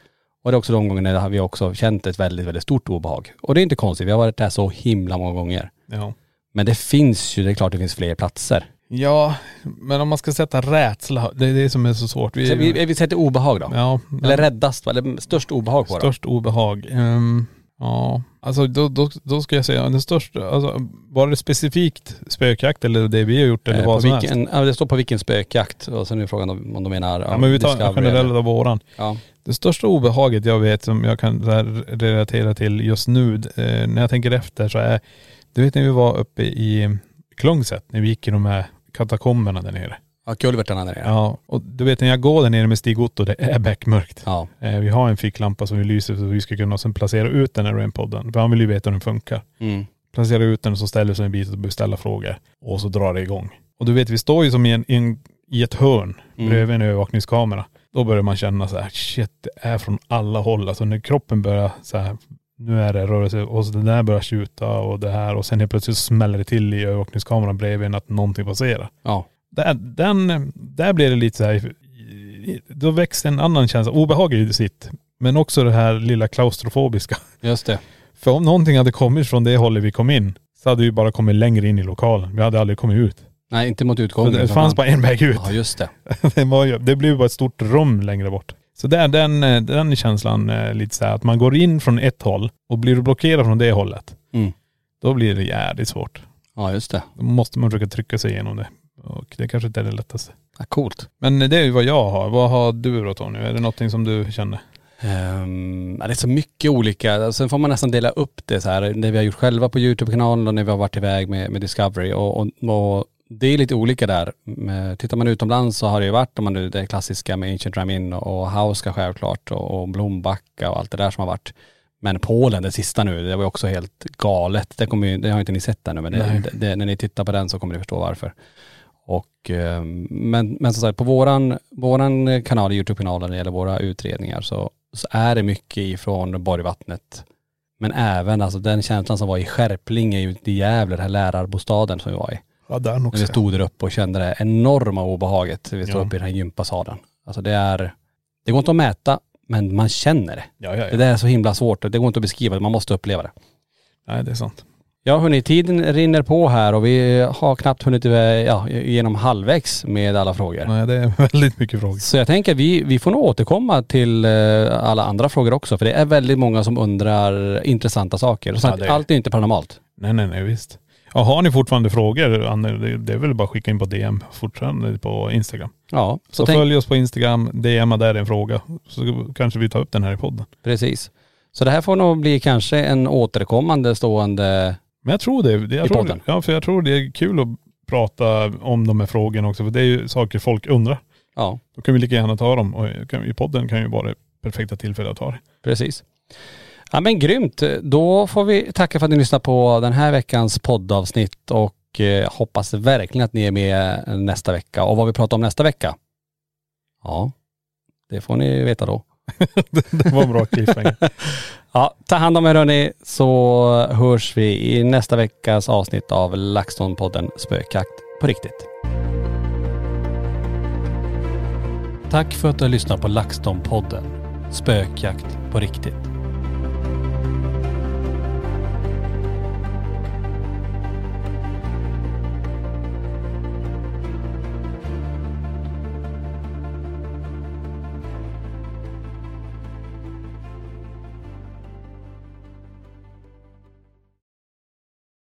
Och det är också de gångerna har vi också känt ett väldigt, väldigt stort obehag. Och det är inte konstigt, vi har varit där så himla många gånger. Ja. Men det finns ju, det är klart det finns fler platser. Ja, men om man ska sätta rädsla, det är det som är så svårt. Så vi, vi sätter obehag då. ja, Eller räddast? Eller störst obehag på. Störst obehag. Ehm, ja, alltså då, då, då ska jag säga den största, alltså var det specifikt spökjakt eller det vi har gjort eller Eh, vad som helst? vilken, ja, det står på vilken spökjakt och sen är frågan om, om de menar Ja men vi tar Discovery generellt av våran. Ja. Det största obehaget jag vet som jag kan relatera till just nu, eh, när jag tänker efter så är, du vet när vi var uppe i Klungset, när vi gick i de här katakomberna där nere. Ja, kulvertarna där nere. Ja, och du vet när jag går där nere med Stig-Otto, det är beckmörkt. Ja. Eh, vi har en ficklampa som vi lyser så vi ska kunna sen placera ut den här rainpodden. För han vill ju veta hur den funkar. Mm. Placera ut den och så ställer sig en bit och beställa frågor. Och så drar det igång. Och du vet vi står ju som i, en, i, en, i ett hörn Mm. bredvid en övervakningskamera. Då börjar man känna så här, shit det är från alla håll. Alltså när kroppen börjar så här, nu är det rörelse och så det där börjar tjuta och det här och sen helt plötsligt smäller det till i övervakningskameran bredvid en att någonting passerar. Ja. Där, den, där blir det lite så här, då växer en annan känsla. Obehag är ju sitt. Men också det här lilla klaustrofobiska. Just det. För om någonting hade kommit från det hållet vi kom in så hade vi bara kommit längre in i lokalen. Vi hade aldrig kommit ut. Nej, inte mot För utgången. det utan fanns fan- bara en väg ut. Ja, just det. Det, var ju, det blev bara ett stort rum längre bort. Så där, den, den känslan lite så här att man går in från ett håll och blir blockerad från det hållet, Mm. då blir det jävligt svårt. Ja, just det. Då måste man försöka trycka sig igenom det. Och det kanske inte är det lättaste. Ja, coolt. Men det är ju vad jag har. Vad har du då Tony? Är det någonting som du känner? Ja, det är så mycket olika. Sen får man nästan dela upp det så här. Det vi har gjort själva på YouTube-kanalen och när vi har varit iväg med, med Discovery. Och, och, och det är lite olika där. Tittar man utomlands så har det ju varit om man nu det klassiska med Ancient Ram In och Hauska självklart och, och Blombacka och allt det där som har varit. Men Polen, det sista nu, det var ju också helt galet. Det, kommer ju, det har inte ni sett ännu men det, det, det, när ni tittar på den så kommer ni förstå varför. Och, eh, men, men som sagt, på våran, våran kanal, Youtube-kanalen när det gäller våra utredningar så, så är det mycket ifrån Borgvattnet. Men även alltså den känslan som var i Skärplinge ute i Gävle, den här lärarbostaden som vi var i. Ja, När också. vi stod där uppe och kände det enorma obehaget. Vi stod Ja. uppe i den här gympasalen. Alltså det är, det går inte att mäta, men man känner det. Ja, ja, Det ja. där är så himla svårt. Det går inte att beskriva, man måste uppleva det. Nej, det är sant. Ja hörni, tiden rinner på här och vi har knappt hunnit eh, ja, genom halvvägs med alla frågor. Nej, det är väldigt mycket frågor. Så jag tänker vi, vi får nog återkomma till eh, alla andra frågor också för det är väldigt många som undrar intressanta saker. Och Ja, är- Allt är inte paranormalt. Nej, nej, nej, visst. Ja, har ni fortfarande frågor, det är väl bara att skicka in på DM fortfarande på Instagram. Ja, så Så tänk, följ oss på Instagram, DMa där en fråga. Så kanske vi tar upp den här i podden. precis. Så det här får nog bli kanske en återkommande stående Men jag tror det. jag I tror, podden. Ja, för jag tror det är kul att prata om de här frågorna också. För det är ju saker folk undrar. Ja, Då kan vi lika gärna ta dem. Och i podden kan ju vara det perfekta tillfället att ta det. precis. Ja men grymt. Då får vi tacka för att ni lyssnade på den här veckans poddavsnitt och eh, hoppas verkligen att ni är med nästa vecka. Och vad vi pratar om nästa vecka? Ja, det får ni veta då. Det var en bra cliffhanger. Ja, ta hand om er hörni så hörs vi i nästa veckas avsnitt av LaxTon-podden Spökjakt på riktigt. Tack för att du har lyssnat på LaxTon-podden Spökjakt på riktigt.